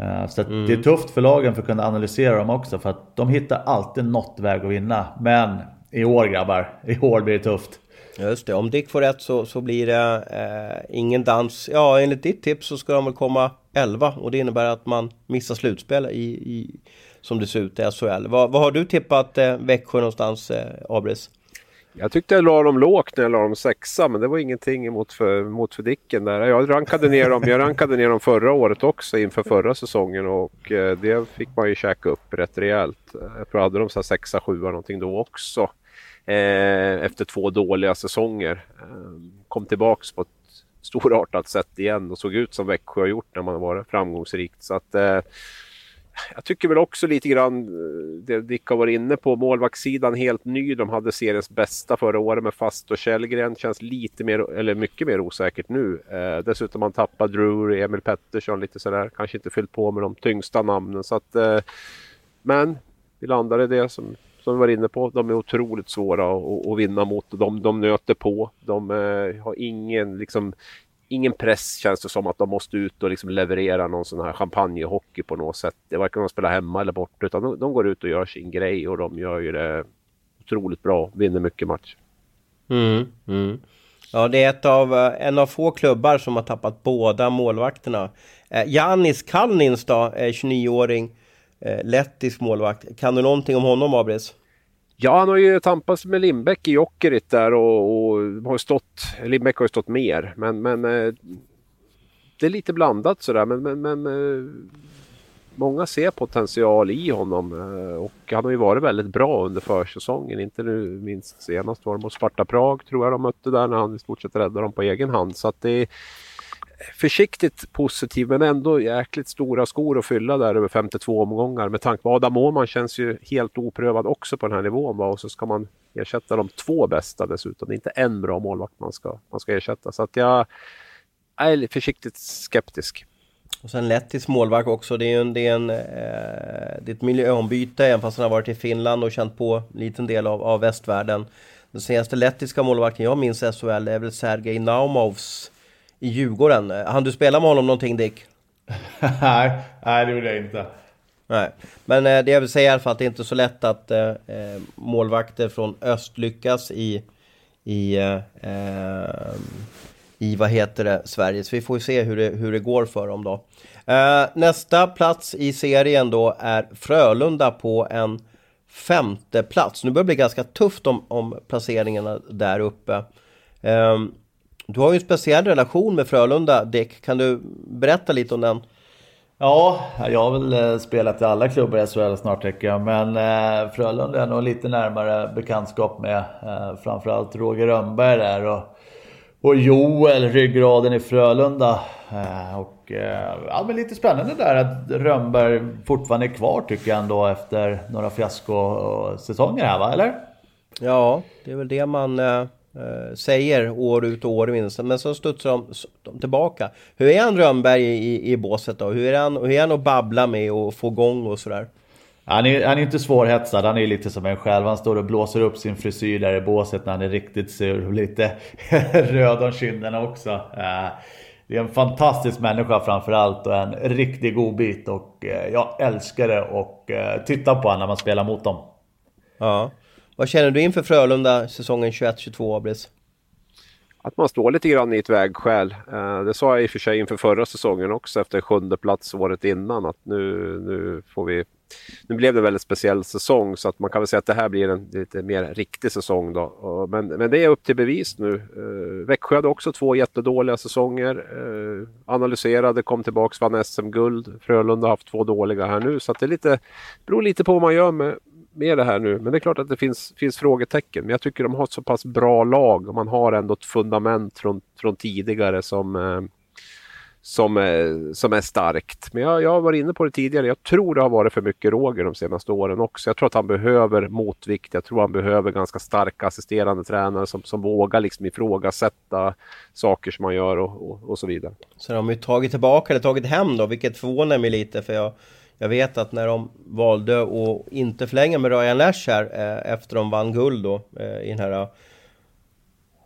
Eh, så mm. det är tufft för lagen för att kunna analysera dem också. För att de hittar alltid något väg att vinna. Men i år grabbar, i år blir det tufft. Just det, om Dick får rätt så, så blir det eh, ingen dans. Ja, enligt ditt tips så ska de väl komma 11 och det innebär att man missar slutspel i, i som det ser ut i SHL. Vad, vad har du tippat eh, Växjö någonstans, eh, Abris? Jag tyckte jag la dem lågt när jag la dem sexa, men det var ingenting emot för, mot för Dicken där. Jag rankade ner dem, jag rankade ner dem förra året också inför förra säsongen och eh, det fick man ju käka upp rätt rejält. Jag tror jag hade dem så sexa, sjua någonting då också. Eh, efter två dåliga säsonger. Eh, kom tillbaks på ett storartat sätt igen och såg ut som Växjö har gjort när man har varit framgångsrikt. Så att, eh, jag tycker väl också lite grann eh, det Dick har varit inne på. Målvaktssidan helt ny. De hade seriens bästa förra året med Fast och Källgren. Känns lite mer, eller mycket mer osäkert nu. Eh, dessutom har man tappat Drury, Emil Pettersson lite sådär. Kanske inte fyllt på med de tyngsta namnen. Så att, eh, men vi landade i det som, som vi var inne på. De är otroligt svåra att, att vinna mot. De, de nöter på. De eh, har ingen liksom ingen press känns det som att de måste ut och liksom leverera någon sån här champagnehockey på något sätt. Det varken de spelar hemma eller borta utan de, de, går ut och gör sin grej och de gör ju det otroligt bra. Vinner mycket match. Mm, mm. Ja, det är ett av, eh, en av få klubbar som har tappat båda målvakterna. Eh, Janis Kalnins då, eh, 29-åring, Eh, lettisk målvakt. Kan du någonting om honom, Abris? Ja, han har ju tampats med Lindbäck i Jokerit där och, och har stått, Lindbäck har ju stått mer. Men, men eh, det är lite blandat sådär. Men, men, men eh, många ser potential i honom och han har ju varit väldigt bra under försäsongen. Inte nu minst senast var det mot Sparta Prag tror jag de mötte där när han i stort sett räddade dem på egen hand. Så att det försiktigt positiv men ändå jäkligt stora skor att fylla där över 52 omgångar med tanke på Adam Åhman känns ju helt oprövad också på den här nivån va? och så ska man ersätta de två bästa dessutom. Det är inte en bra målvakt man ska, man ska ersätta så att jag är försiktigt skeptisk. Och sen Lettis målvakt också, det är ju en, det är en, eh, det är ett miljöombyte även fast han har varit i Finland och känt på en liten del av, av västvärlden. Den senaste lettiska målvakten jag minns i SHL är väl Sergej Naumovs i Djurgården. Han du spela med honom någonting Dick? nej, nej det gjorde jag inte. Nej, men eh, det jag vill säga i alla fall att det är inte så lätt att eh, eh målvakter från öst lyckas i i, eh, eh, i vad heter det, Sverige. Så vi får se hur det, hur det går för dem då. Eh, nästa plats i serien då är Frölunda på en femte plats. Nu börjar det bli ganska tufft om, om placeringarna där uppe. Um, du har ju en speciell relation med Frölunda, Dick. Kan du berätta lite om den? Ja, jag har väl eh, spelat i alla klubbar i SHL snart tycker jag. Men eh, Frölunda är nog lite närmare bekantskap med. Eh, framförallt Roger Rönnberg där. Och, och Joel, ryggraden i Frölunda. Eh, och eh, ja, men lite spännande där att Rönnberg fortfarande är kvar tycker jag ändå efter några fiaskosäsonger här va, eller? Ja, det är väl det man eh, eh, säger år ut och år in. Men så studsar de, de tillbaka. Hur är han Rönnberg i, i, båset då? Hur är, han, hur är han att babbla med och få igång och sådär? Han är, han är inte svårhetsad, han är lite som en själv. Han står och blåser upp sin frisyr där i båset när han är riktigt sur och lite röd om kinderna också. Eh, det är en fantastisk människa framförallt och en riktig godbit och eh, jag älskar det och eh, titta på honom när man spelar mot dem. Ja. Vad känner du inför Frölunda säsongen 21-22 Abris? Att man står lite grann i ett vägskäl. Eh, det sa jag i och för sig inför förra säsongen också efter sjunde plats året innan att nu, nu får vi nu blev det en väldigt speciell säsong så att man kan väl säga att det här blir en lite mer riktig säsong då. Men, men det är upp till bevis nu. Eh, Växjö hade också två jättedåliga säsonger. Eh, analyserade, kom tillbaks, vann SM-guld. Frölunda har haft två dåliga här nu så att det är lite, beror lite på vad man gör med, med det här nu. Men det är klart att det finns, finns frågetecken. Men jag tycker de har ett så pass bra lag och man har ändå ett fundament från, från tidigare som, eh, som, eh, som är starkt. Men jag, jag har varit inne på det tidigare. Jag tror det har varit för mycket Roger de senaste åren också. Jag tror att han behöver motvikt. Jag tror han behöver ganska starka assisterande tränare som, som vågar liksom ifrågasätta saker som man gör och, och, och så vidare. Så de har ju tagit tillbaka eller tagit hem då, vilket förvånar mig lite för jag jag vet att när de valde att inte förlänga med Ryan Lash här eh, efter de vann guld då eh, i den här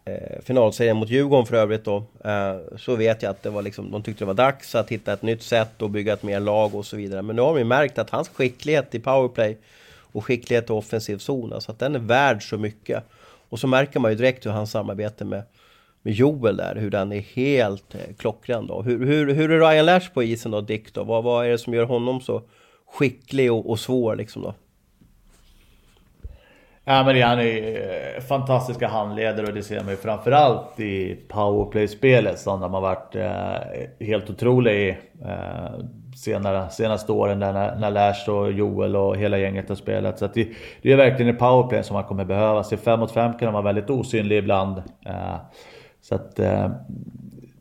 eh, finalserien mot Djurgården för övrigt då. Eh, så vet jag att det var liksom, de tyckte det var dags att hitta ett nytt sätt och bygga ett mer lag och så vidare. Men nu har de ju märkt att hans skicklighet i powerplay och skicklighet i offensiv zon, alltså att den är värd så mycket. Och så märker man ju direkt hur hans samarbete med med Joel där, hur den är helt eh, klockren då. Hur, hur, hur är Ryan Lash på isen då, Dick då? Vad, vad är det som gör honom så skicklig och, och svår liksom då? Ja men han är eh, fantastiska handledare och det ser man ju framförallt i powerplay-spelet som de har varit eh, helt otroliga i eh, senare, senaste åren där när, när Lash och Joel och hela gänget har spelat. Så det, det, är verkligen i powerplay som man kommer behövas. I 5 mot 5 kan han vara väldigt osynlig ibland. Eh, så att eh,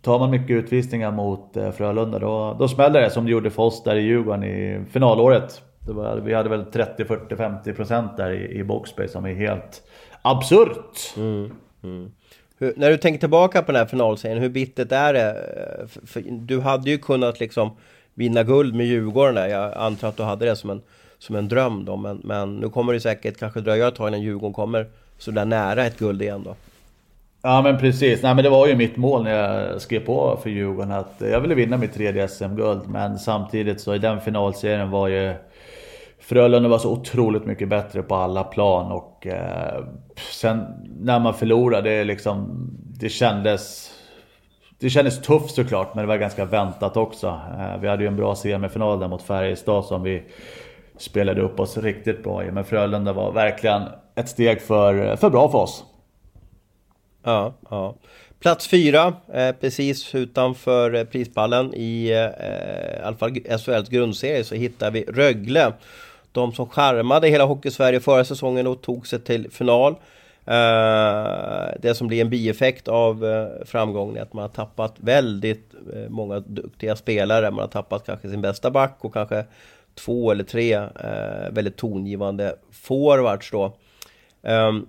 tar man mycket utvisningar mot eh, Frölunda då, då smäller det som det gjorde för oss där i Djurgården i finalåret. Var, vi hade väl 30, 40, 50 procent där i, i boxplay som är helt absurt. Mm, mm. Hur, när du tänker tillbaka på den här finalserien, hur bittert är det? Eh, för, för, du hade ju kunnat liksom vinna guld med Djurgården där. Jag antar att du hade det som en, som en dröm då. Men, men nu kommer det säkert kanske dröja ett tag innan Djurgården kommer så där nära ett guld igen då. Ja men precis, nej men det var ju mitt mål när jag skrev på för Djurgården att jag ville vinna mitt tredje SM-guld. Men samtidigt så i den finalserien var ju Frölunda var så otroligt mycket bättre på alla plan och eh, sen när man förlorade, det, liksom, det kändes... Det kändes tufft såklart, men det var ganska väntat också. Eh, vi hade ju en bra semifinal där mot Färjestad som vi spelade upp oss riktigt bra i. Men Frölunda var verkligen ett steg för, för bra för oss. Ja, ja. Plats fyra, eh, precis utanför eh, prispallen i eh, i alla fall SHLs grundserie så hittar vi Rögle. De som charmade hela Hockeysverige förra säsongen och tog sig till final. Eh, det som blir en bieffekt av eh, framgången är att man har tappat väldigt eh, många duktiga spelare. Man har tappat kanske sin bästa back och kanske två eller tre eh, väldigt tongivande forwards då. Um,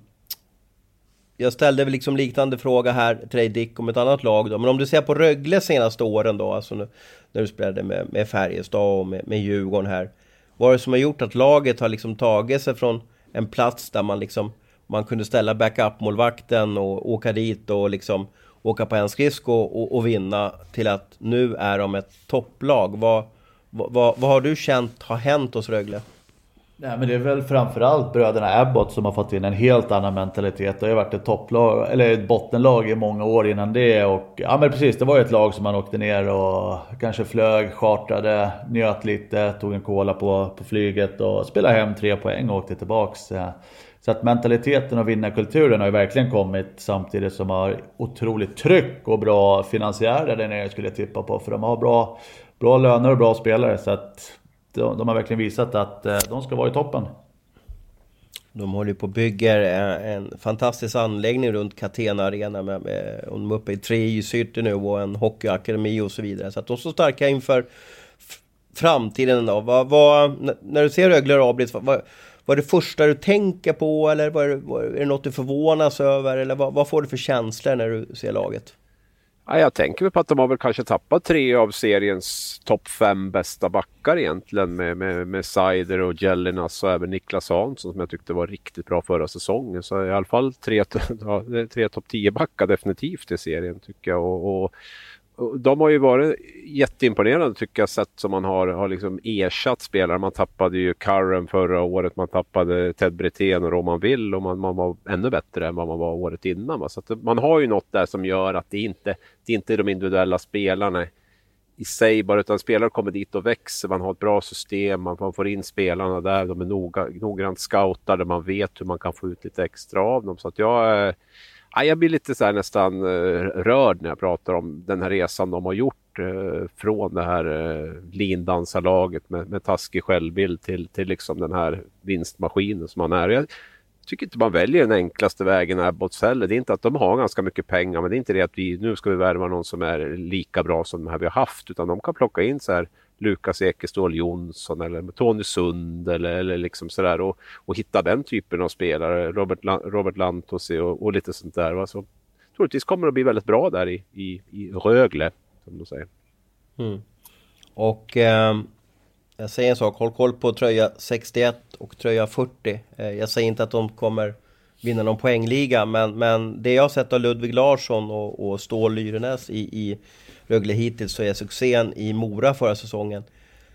jag ställde väl liksom liknande fråga här till dig Dick om ett annat lag då. Men om du ser på Rögle senaste åren då, alltså nu, när du spelade med, med Färjestad och med, med Djurgården här. Vad är det som har gjort att laget har liksom tagit sig från en plats där man liksom man kunde ställa backup-målvakten och åka dit och liksom åka på en skridsko och, och, vinna till att nu är de ett topplag. Vad, vad, vad har du känt har hänt hos Rögle? Nej men det är väl framförallt bröderna Abbott som har fått in en helt annan mentalitet. Det har ju varit ett topplag, eller ett bottenlag i många år innan det. Och, ja men precis, det var ju ett lag som man åkte ner och kanske flög, chartrade, njöt lite, tog en cola på, på flyget och spelade hem tre poäng och åkte tillbaks. Så att mentaliteten och vinnarkulturen har ju verkligen kommit samtidigt som har otroligt tryck och bra finansiärer där nere skulle jag tippa på. För de har bra, bra löner och bra spelare. Så att de, de har verkligen visat att eh, de ska vara i toppen. De håller på och bygger eh, en fantastisk anläggning runt Catena Arena med, med och de är uppe i tre isytor nu och en hockeyakademi och så vidare. Så att de står starka inför framtiden då. Vad, vad, när du ser Rögle och vad, vad, vad är det första du tänker på eller vad är, vad, är det något du förvånas över? Eller vad, vad får du för känslor när du ser laget? Ja, jag tänker på att de har väl kanske tappat tre av seriens topp fem bästa backar egentligen med, med, med Seider och Jellinas och även Niklas Hansson som jag tyckte var riktigt bra förra säsongen. Så i alla fall tre, ja, tre topp 10 backar definitivt i serien tycker jag. Och, och de har ju varit jätteimponerande tycker jag, sätt som man har, har liksom ersatt spelare. Man tappade ju Curran förra året, man tappade Ted Brithén och Roman Will och man, man var ännu bättre än vad man var året innan. Va? Så att man har ju något där som gör att det inte det är inte de individuella spelarna i sig bara, utan spelare kommer dit och växer. Man har ett bra system, man, man får in spelarna där, de är noga, noggrant scoutade, man vet hur man kan få ut lite extra av dem. Så att jag eh, jag blir lite så nästan eh, rörd när jag pratar om den här resan de har gjort eh, från det här eh, lindansarlaget med, med taskig självbild till, till liksom den här vinstmaskinen som man är. Jag tycker inte man väljer den enklaste vägen Abbots heller. Det är inte att de har ganska mycket pengar men det är inte det att vi nu ska vi värva någon som är lika bra som de här vi har haft utan de kan plocka in så här Lukas Ekeståhl Jonsson eller Tony Sund eller, eller liksom sådär och, och hitta den typen av spelare. Robert, Robert Lantosi och, och lite sånt där. Va? Så, troligtvis kommer det att bli väldigt bra där i, i, i Rögle. Som de säger. Mm. Och eh, jag säger en sak, håll koll på tröja 61 och tröja 40. Eh, jag säger inte att de kommer vinna någon poängliga men, men det jag har sett av Ludvig Larsson och, och Stål Lyrenäs i, i Rögle hittills så är succén i Mora förra säsongen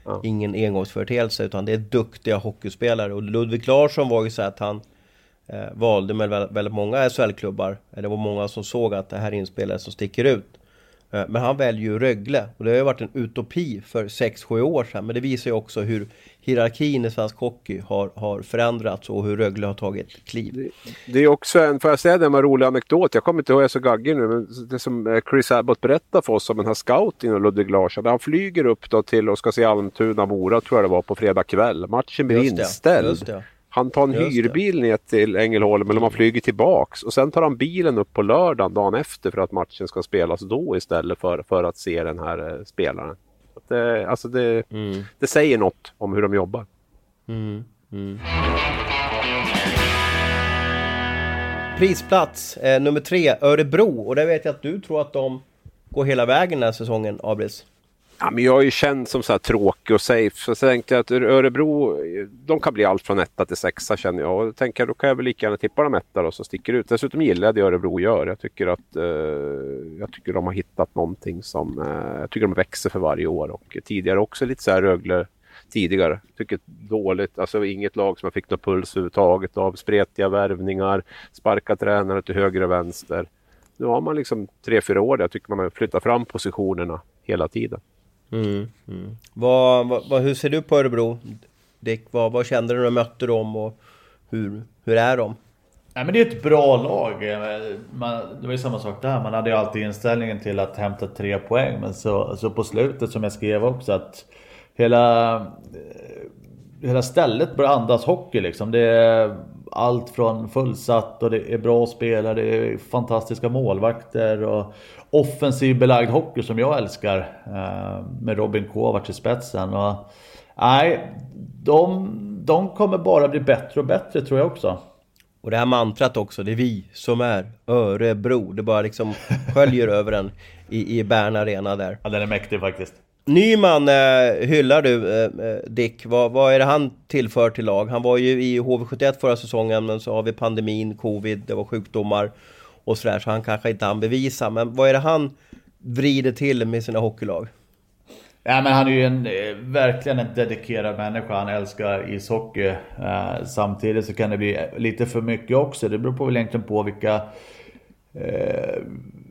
ja. ingen engångsföreteelse utan det är duktiga hockeyspelare. Och Ludvig Larsson var ju så att han eh, valde med väldigt, många SHL-klubbar. Det var många som såg att det här är en spelare som sticker ut. Eh, men han väljer ju Rögle och det har ju varit en utopi för 6-7 år sedan. Men det visar ju också hur hierarkin i svensk hockey har, har förändrats och hur Rögle har tagit kliv. Det, det är också en, får jag säga det, en rolig anekdot. Jag kommer inte ihåg, jag är så gaggig nu, men det som eh, Chris Abbott berättade för oss om den här scoutingen och Ludvig Larsson. Han flyger upp då till och ska se Almtuna, Mora tror jag det var, på fredag kväll. Matchen blir inställd. Han tar en hyrbil ner till Ängelholm eller man flyger tillbaks och sen tar han bilen upp på lördagen dagen efter för att matchen ska spelas då istället för, för att se den här eh, spelaren. Det, alltså det, mm. det säger något om hur de jobbar. Mm. Mm. Prisplats eh, nummer tre, Örebro. Och där vet jag att du tror att de går hela vägen den här säsongen, Abris. Ja, men jag är ju känd som så här tråkig och safe. Så jag tänkte att Örebro, de kan bli allt från etta till sexa känner jag. Och då tänker jag, då kan jag väl lika gärna tippa dem etta då, som sticker ut. Dessutom gillar jag det Örebro gör. Jag tycker att eh, jag tycker de har hittat någonting som... Eh, jag tycker de växer för varje år. Och tidigare också lite så här Rögle tidigare. Tycker dåligt, alltså inget lag som jag fick någon puls överhuvudtaget av. Spretiga värvningar, sparka tränare till höger och vänster. Nu har man liksom tre, fyra år där jag tycker man har flyttat fram positionerna hela tiden. Mm, mm. Vad, vad, hur ser du på Örebro? Dick, vad, vad kände du när du mötte dem och hur, hur är de? Nej, men det är ett bra lag. Man, det var ju samma sak där. Man hade ju alltid inställningen till att hämta tre poäng. Men så, så på slutet som jag skrev också att hela, eh, hela stället börjar andas hockey liksom. Det är allt från fullsatt och det är bra spelare, det är fantastiska målvakter och offensiv belagd hockey som jag älskar. Eh, med Robin Kovacs i spetsen. Och, nej, de, de kommer bara bli bättre och bättre tror jag också. Och det här mantrat också, det är vi som är Örebro. Det bara liksom sköljer över en i, i Bern Arena där. Ja, den är mäktig faktiskt. Nyman eh, hyllar du eh, eh, Dick. Vad, vad är det han tillför till lag? Han var ju i HV71 förra säsongen men så har vi pandemin, covid, det var sjukdomar och sådär så han kanske inte han bevisa. Men vad är det han vrider till med sina hockeylag? Ja, men han är ju en, eh, verkligen en dedikerad människa. Han älskar ishockey. Eh, samtidigt så kan det bli lite för mycket också. Det beror på väl egentligen på vilka eh,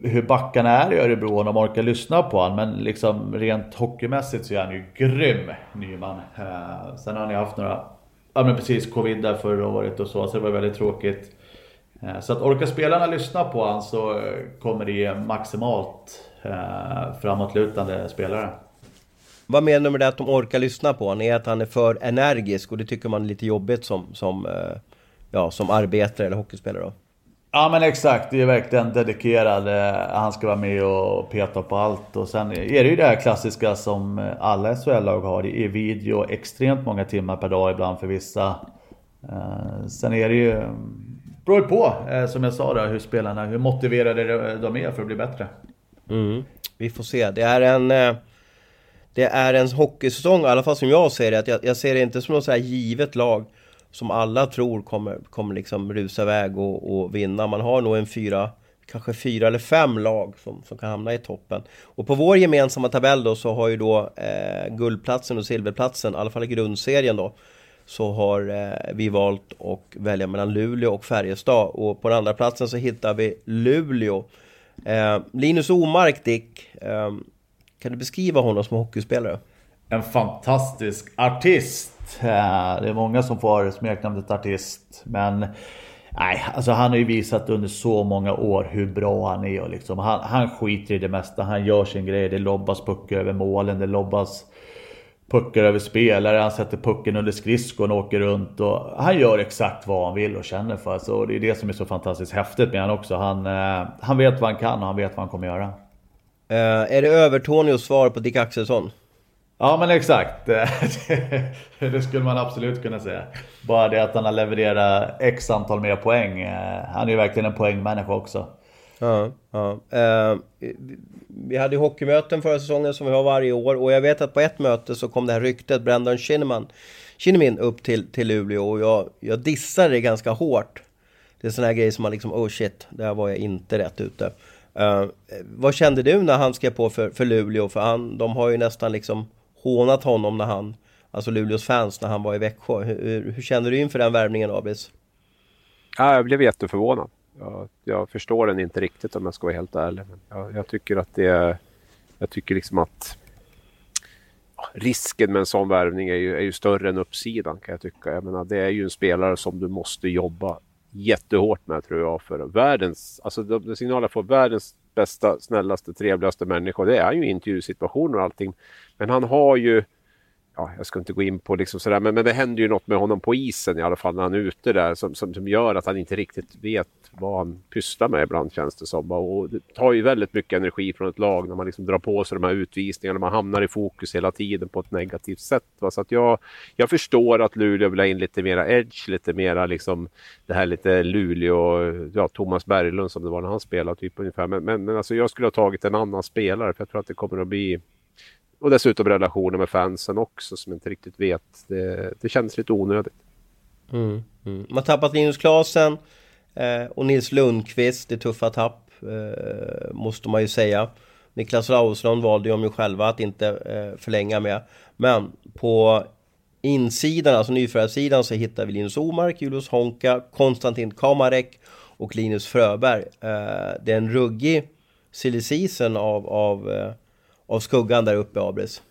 hur backarna är i Örebro och de orkar lyssna på honom. Men liksom rent hockeymässigt så är han ju grym, Nyman. Eh, sen har han ju haft några, ja men precis, covid där förra året och så, så det var väldigt tråkigt. Eh, så att orkar spelarna lyssna på honom så kommer det ge maximalt eh, framåtlutande spelare. Vad menar du med det att de orkar lyssna på honom? Är att han är för energisk och det tycker man är lite jobbigt som, som, eh, ja, som arbetare eller hockeyspelare då? Ja men exakt, det är verkligen dedikerad. Eh, han ska vara med och peta på allt. Och sen är det ju det här klassiska som alla SHL-lag har. Det är video extremt många timmar per dag ibland för vissa. Eh, sen är det ju... Beror på, eh, som jag sa då, hur spelarna, hur motiverade de är för att bli bättre. Mm. Vi får se. Det är en... Eh, det är en hockeysäsong, i alla fall som jag ser det. Jag, jag ser det inte som något så här givet lag som alla tror kommer, kommer liksom rusa iväg och, och vinna. Man har nog en fyra, kanske fyra eller fem lag som, som kan hamna i toppen. Och på vår gemensamma tabell då så har ju då eh, guldplatsen och silverplatsen, i alla fall i grundserien då, så har eh, vi valt att välja mellan Luleå och Färjestad. Och på den andra platsen så hittar vi Luleå. Eh, Linus Omark, Dick, eh, kan du beskriva honom som hockeyspelare? En fantastisk artist eh, det är många som får smeknamnet artist. Men nej, alltså han har ju visat under så många år hur bra han är. Och liksom, han, han skiter i det mesta. Han gör sin grej. Det lobbas puckar över målen. Det lobbas puckar över spelare. Han sätter pucken under skridskon och åker runt. Och han gör exakt vad han vill och känner för. Så det är det som är så fantastiskt häftigt med honom också. Han, eh, han vet vad han kan och han vet vad han kommer göra. Uh, är det Övertonios svar på Dick Axelsson? Ja men exakt. det skulle man absolut kunna säga. Bara det att han har levererat x antal mer poäng. Eh, han är ju verkligen en poängmänniska också. Ja, ja. Vi hade hockeymöten förra säsongen som vi har varje år och jag vet att på ett möte så kom det här ryktet Brendan Kinnaman Kinnamin upp till, till Luleå och jag, jag dissade det ganska hårt. Det är sådana här grejer som man liksom, oh shit, där var jag inte rätt ute. Uh, vad kände du när han skrev på för, för Luleå? För han, de har ju nästan liksom hånat honom när han, alltså Luleås fans, när han var i Växjö. Hur, hur kände du inför den värvningen, Abris? Ja, jag blev jätteförvånad. Jag, jag, förstår den inte riktigt om jag ska vara helt ärlig. Men jag, jag tycker att det är... Jag tycker liksom att risken med en sån värvning är ju, är ju större än uppsidan kan jag tycka. Jag menar, det är ju en spelare som du måste jobba jättehårt med tror jag för världens, alltså de, de signaler får världens bästa, snällaste, trevligaste människor, Det är ju intervjusituationer och allting. Men han har ju ja, jag ska inte gå in på liksom sådär, men, men det händer ju något med honom på isen i alla fall när han är ute där som, som, som gör att han inte riktigt vet vad han pysslar med ibland känns det som. Och det tar ju väldigt mycket energi från ett lag när man liksom drar på sig de här utvisningarna, man hamnar i fokus hela tiden på ett negativt sätt. Va? Så att jag, jag förstår att Luleå vill ha in lite mera edge, lite mera liksom det här lite Luleå, ja Thomas Berglund som det var när han spelade typ ungefär. Men, men, men alltså jag skulle ha tagit en annan spelare för jag tror att det kommer att bli och dessutom relationer med fansen också som inte riktigt vet. Det, det kändes lite onödigt. Mm, mm. Man har tappat Linus Klasen eh, och Nils Lundqvist. Det är tuffa tapp, eh, måste man ju säga. Niklas Rauslund valde ju de ju själva att inte eh, förlänga med. Men på insidan, alltså nyförvärvssidan, så hittar vi Linus Omark, Julius Honka, Konstantin Kamarek och Linus Fröberg. Eh, det är en ruggig silly season av, av eh, av skuggan där uppe, Abris?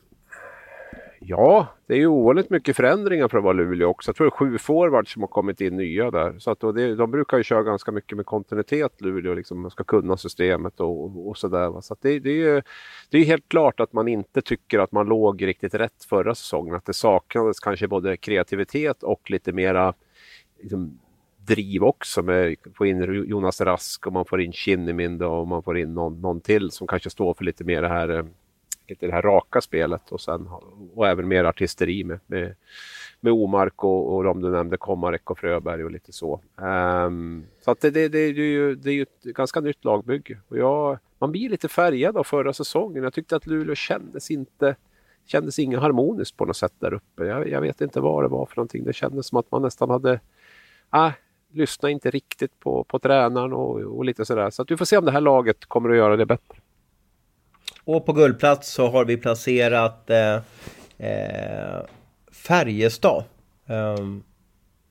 Ja, det är ju ovanligt mycket förändringar för att vara Luleå också. Jag tror det är sju forwards som har kommit in nya där. Så att det, de brukar ju köra ganska mycket med kontinuitet Luleå, liksom man ska kunna systemet och, och sådär. Så att det, det, är ju det är helt klart att man inte tycker att man låg riktigt rätt förra säsongen. Att det saknades kanske både kreativitet och lite mera liksom, driv också med att få in Jonas Rask och man får in Kinnimin och man får in någon, någon till som kanske står för lite mer det här eh, lite det här raka spelet och, sen, och även mer artisteri med, med, med Omark och, och de du nämnde, Komarek och Fröberg och lite så. Um, så att det, det, det, är ju, det är ju ett ganska nytt lagbygge. Och jag, man blir lite färgad av förra säsongen. Jag tyckte att Luleå kändes inte kändes inget harmoniskt på något sätt där uppe. Jag, jag, vet inte vad det var för någonting. Det kändes som att man nästan hade... Ah, lyssna inte riktigt på, på tränaren och, och lite sådär. Så att vi får se om det här laget kommer att göra det bättre. Och på guldplats så har vi placerat eh, eh, Färjestad. Um,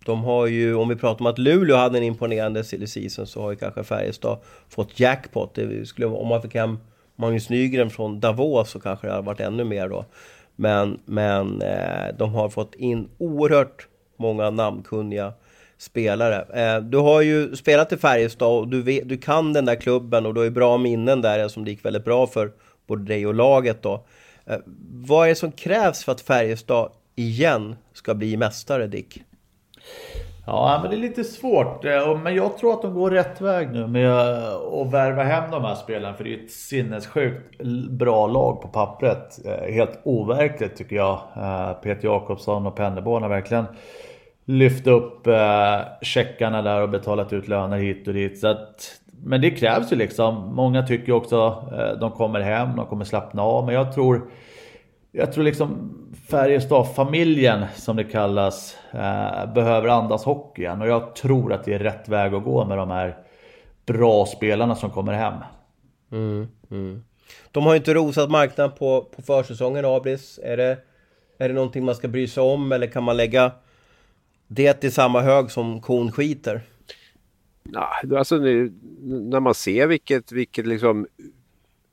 de har ju, om vi pratar om att Luleå hade en imponerande silly season så har ju kanske Färjestad fått jackpot. Det skulle, om man fick hem Magnus Nygren från Davos så kanske det hade varit ännu mer då. Men, men eh, de har fått in oerhört många namnkunniga spelare. Eh, du har ju spelat i Färjestad och du, vet, du kan den där klubben och du har ju bra minnen där som det gick väldigt bra för både dig och laget då. Eh, vad är det som krävs för att Färjestad igen ska bli mästare, Dick? Ja, men det är lite svårt. Eh, men jag tror att de går rätt väg nu med eh, att värva hem de här spelarna. För det är ett sinnessjukt bra lag på pappret. Helt overkligt tycker jag. Peter Jakobsson och Pennerborn har verkligen lyft upp checkarna där och betalat ut löner hit och dit. Så att men det krävs ju liksom. Många tycker också eh, de kommer hem, de kommer slappna av. Men jag tror, jag tror liksom Färjestad-familjen som det kallas eh, behöver andas hockey igen. Och jag tror att det är rätt väg att gå med de här bra spelarna som kommer hem. Mm, mm. De har ju inte rosat marknaden på, på försäsongen, Abris. Är det, är det någonting man ska bry sig om eller kan man lägga det i samma hög som kon skiter? Nah, alltså nu, när man ser vilket, vilket liksom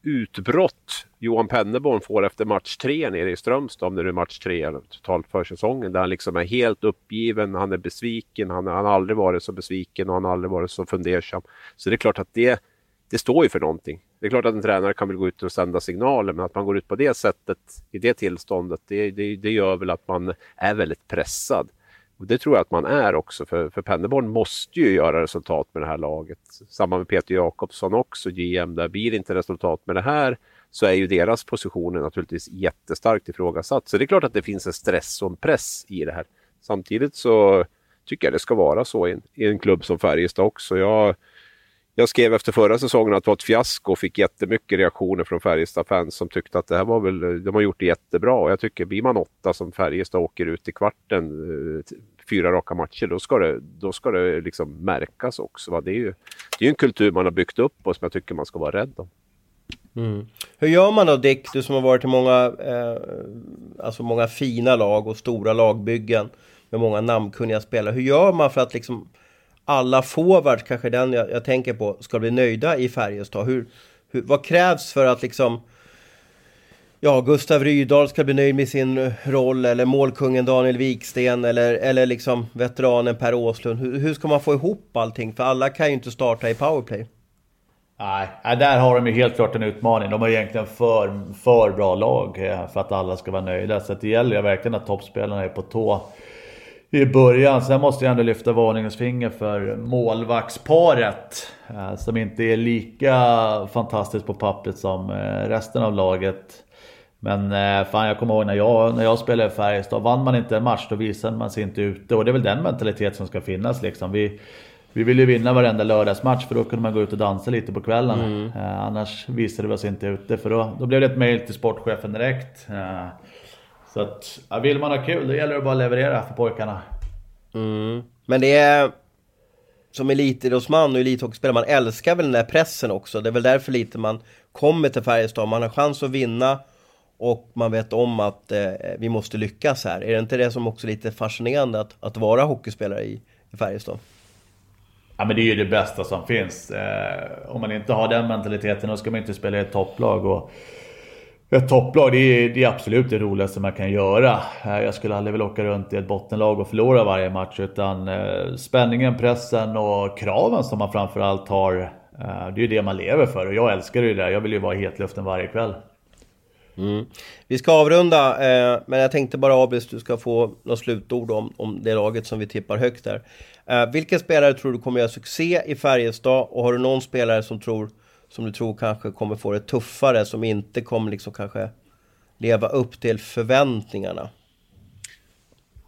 utbrott Johan Penneborn får efter match tre nere i Strömstad, om det är match tre totalt för säsongen, där han liksom är helt uppgiven, han är besviken, han, han har aldrig varit så besviken och han har aldrig varit så fundersam. Så det är klart att det, det står ju för någonting. Det är klart att en tränare kan väl gå ut och sända signaler, men att man går ut på det sättet, i det tillståndet, det, det, det gör väl att man är väldigt pressad. Och det tror jag att man är också, för, för Penderborn måste ju göra resultat med det här laget. Samma med Peter Jakobsson också, GM. Där blir det inte resultat med det här så är ju deras positioner naturligtvis jättestarkt ifrågasatt. Så det är klart att det finns en stress och en press i det här. Samtidigt så tycker jag det ska vara så i en, i en klubb som Färjestad också. Jag, jag skrev efter förra säsongen att det var ett fiasko och fick jättemycket reaktioner från Färjestad-fans som tyckte att det här var väl, de har gjort det jättebra. Och jag tycker blir man åtta som Färjestad åker ut i kvarten, eh, fyra raka matcher, då ska det, då ska det liksom märkas också. Va? Det är ju det är en kultur man har byggt upp och som jag tycker man ska vara rädd om. Mm. Hur gör man då Dick, du som har varit i många, eh, alltså många fina lag och stora lagbyggen med många namnkunniga spelare. Hur gör man för att liksom alla forwards, kanske den jag, jag, tänker på, ska bli nöjda i Färjestad? Hur, hur, vad krävs för att liksom Ja, Gustav Rydahl ska bli nöjd med sin eh, roll eller målkungen Daniel Wiksten eller, eller liksom veteranen Per Åslund. Hur, hur ska man få ihop allting? För alla kan ju inte starta i powerplay. Nej, där har de ju helt klart en utmaning. De har egentligen för, för bra lag eh, för att alla ska vara nöjda. Så det gäller ju verkligen att toppspelarna är på tå i början. Sen måste jag ändå lyfta varningens finger för målvaktsparet. Eh, som inte är lika fantastiskt på pappret som eh, resten av laget. Men fan jag kommer ihåg när jag, när jag spelade i Färjestad. Vann man inte en match då visade man sig inte ute. Och det är väl den mentalitet som ska finnas liksom. Vi, vi ville ju vinna varenda lördagsmatch för då kunde man gå ut och dansa lite på kvällen. Mm. Eh, annars visade vi oss inte ute för då, då blev det ett mail till sportchefen direkt. Så att, ja, vill man ha kul då gäller det bara att leverera för pojkarna. Mm. Men det är... Som elitidrottsman och elithockeyspelare, man älskar väl den där pressen också. Det är väl därför lite man kommer till Färjestad. Man har chans att vinna och man vet om att eh, vi måste lyckas här. Är det inte det som också är lite fascinerande att, att vara hockeyspelare i, i Färjestad? Ja men det är ju det bästa som finns. Eh, om man inte har den mentaliteten då ska man inte spela i ett topplag. Och ett topplag det är, det är absolut det roligaste man kan göra. Eh, jag skulle aldrig vilja åka runt i ett bottenlag och förlora varje match. Utan eh, spänningen, pressen och kraven som man framförallt har. Eh, det är ju det man lever för. Och jag älskar ju det. Jag vill ju vara i hetluften varje kväll. Mm. Vi ska avrunda, eh, men jag tänkte bara Abis, du ska få något slutord om, om det laget som vi tippar högt där. Eh, vilka spelare tror du kommer göra succé i Färjestad och har du någon spelare som, tror, som du tror kanske kommer få det tuffare, som inte kommer liksom kanske leva upp till förväntningarna?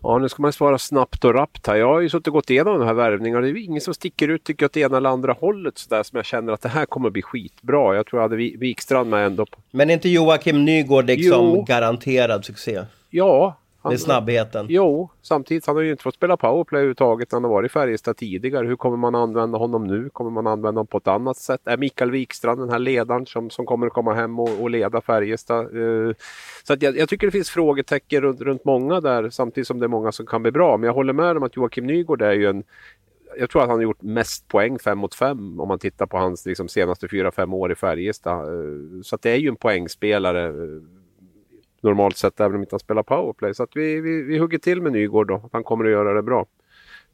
Ja, nu ska man svara snabbt och rappt här. Jag har ju suttit och gått igenom de här värvningarna. Det är ingen som sticker ut tycker jag åt ena eller andra hållet sådär som jag känner att det här kommer bli skitbra. Jag tror jag hade Wikstrand med ändå. Men är inte Joakim Nygård liksom jo. garanterad succé? Ja, han, med snabbheten? Jo, samtidigt han har ju inte fått spela powerplay överhuvudtaget när han har varit i Färjestad tidigare. Hur kommer man använda honom nu? Kommer man använda honom på ett annat sätt? Är Mikael Wikstrand den här ledaren som, som kommer att komma hem och, och leda Färjestad? Uh, så att jag, jag, tycker det finns frågetecken runt, runt många där samtidigt som det är många som kan bli bra. Men jag håller med om att Joakim Nygård är ju en jag tror att han har gjort mest poäng 5 mot 5 om man tittar på hans liksom, senaste 4-5 år i Färjestad. Eh, så att det är ju en poängspelare eh, normalt sett även om inte han spelar powerplay. Så att vi, vi, vi hugger till med Nygård då, att han kommer att göra det bra.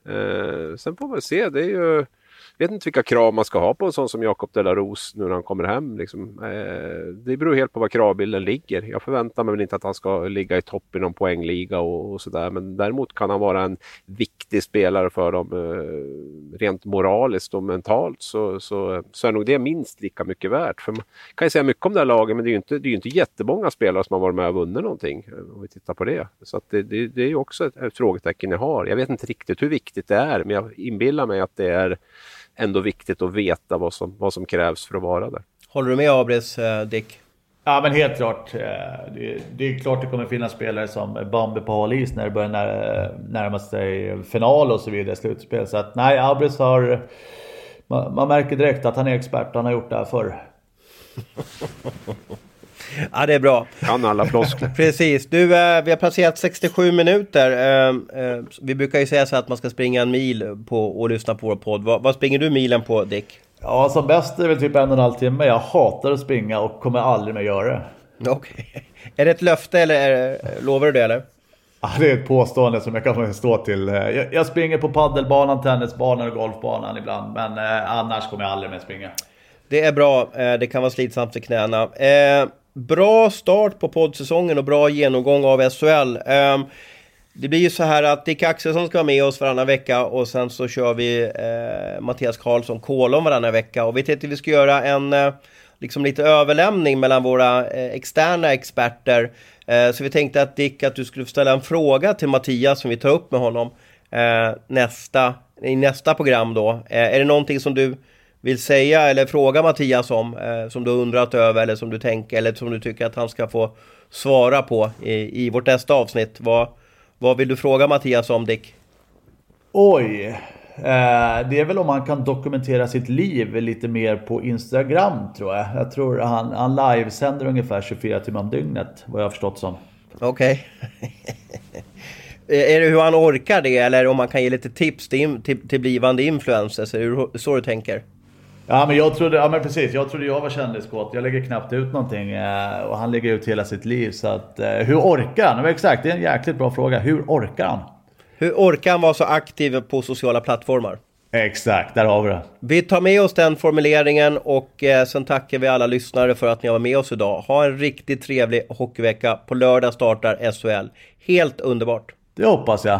Eh, sen får man se, det är ju vet inte vilka krav man ska ha på en sån som Jakob de la Rose nu när han kommer hem. Liksom. Eh, det beror helt på var kravbilden ligger. Jag förväntar mig väl inte att han ska ligga i topp i någon poängliga och, och sådär. Men däremot kan han vara en viktig spelare för dem eh, rent moraliskt och mentalt så, så, eh, så är nog det minst lika mycket värt. För man kan ju säga mycket om det här laget men det är ju inte, det är inte jättemånga spelare som har varit med och vunnit någonting eh, om vi tittar på det. Så det, det, det, är ju också ett, ett frågetecken jag har. Jag vet inte riktigt hur viktigt det är men jag inbillar mig att det är ändå viktigt att veta vad som, vad som krävs för att vara där. Håller du med Abris, eh, Dick? Ja men helt klart. Eh, det, det är klart det kommer finnas spelare som Bambi på hal is när det börjar närma sig final och så vidare, slutspel. Så att nej, Abris har... Man, man märker direkt att han är expert, han har gjort det här förr. Ja, det är bra. Kan alla floskler. Precis. Du, eh, vi har passerat 67 minuter. Eh, eh, vi brukar ju säga så att man ska springa en mil på, och lyssna på vår podd. Vad, vad springer du milen på, Dick? Ja, som bäst är det typ en och en halv timme. Jag hatar att springa och kommer aldrig mer göra det. Okej. Okay. Är det ett löfte eller är, lovar du det eller? Ja, det är ett påstående som jag kan stå till. Jag, jag springer på paddelbanan, tennisbanan och golfbanan ibland. Men eh, annars kommer jag aldrig mer springa. Det är bra. Det kan vara slitsamt för knäna. Eh, bra start på poddsäsongen och bra genomgång av SHL. Um, ehm, det blir ju så här att Dick Axelsson ska vara med oss varannan vecka och sen så kör vi eh, Mattias Karlsson Kolon varannan vecka. Och vi tänkte att vi ska göra en eh, liksom lite överlämning mellan våra eh, externa experter. Eh, så vi tänkte att Dick, att du skulle ställa en fråga till Mattias som vi tar upp med honom eh, nästa, i nästa program då. Eh, är det någonting som du vill säga eller fråga Mattias om eh, som du undrat över eller som du tänker eller som du tycker att han ska få svara på i, i vårt nästa avsnitt. Vad, vad vill du fråga Mattias om Dick? Oj, eh, det är väl om han kan dokumentera sitt liv lite mer på Instagram tror jag. Jag tror han, han livesänder ungefär 24 timmar om dygnet vad jag har förstått som. Okej. Okay. är det hur han orkar det eller om man kan ge lite tips till, till, till blivande influencers? Är det så du tänker? Ja men jag trodde, ja men precis, jag trodde jag var kändiskåt. Jag lägger knappt ut någonting eh, och han lägger ut hela sitt liv. Så att, eh, hur orkar han? Exakt, det är en jäkligt bra fråga. Hur orkar han? Hur orkar han vara så aktiv på sociala plattformar? Exakt, där har vi det. Vi tar med oss den formuleringen och eh, sen tackar vi alla lyssnare för att ni har varit med oss idag. Ha en riktigt trevlig hockeyvecka. På lördag startar SHL. Helt underbart! Det hoppas jag.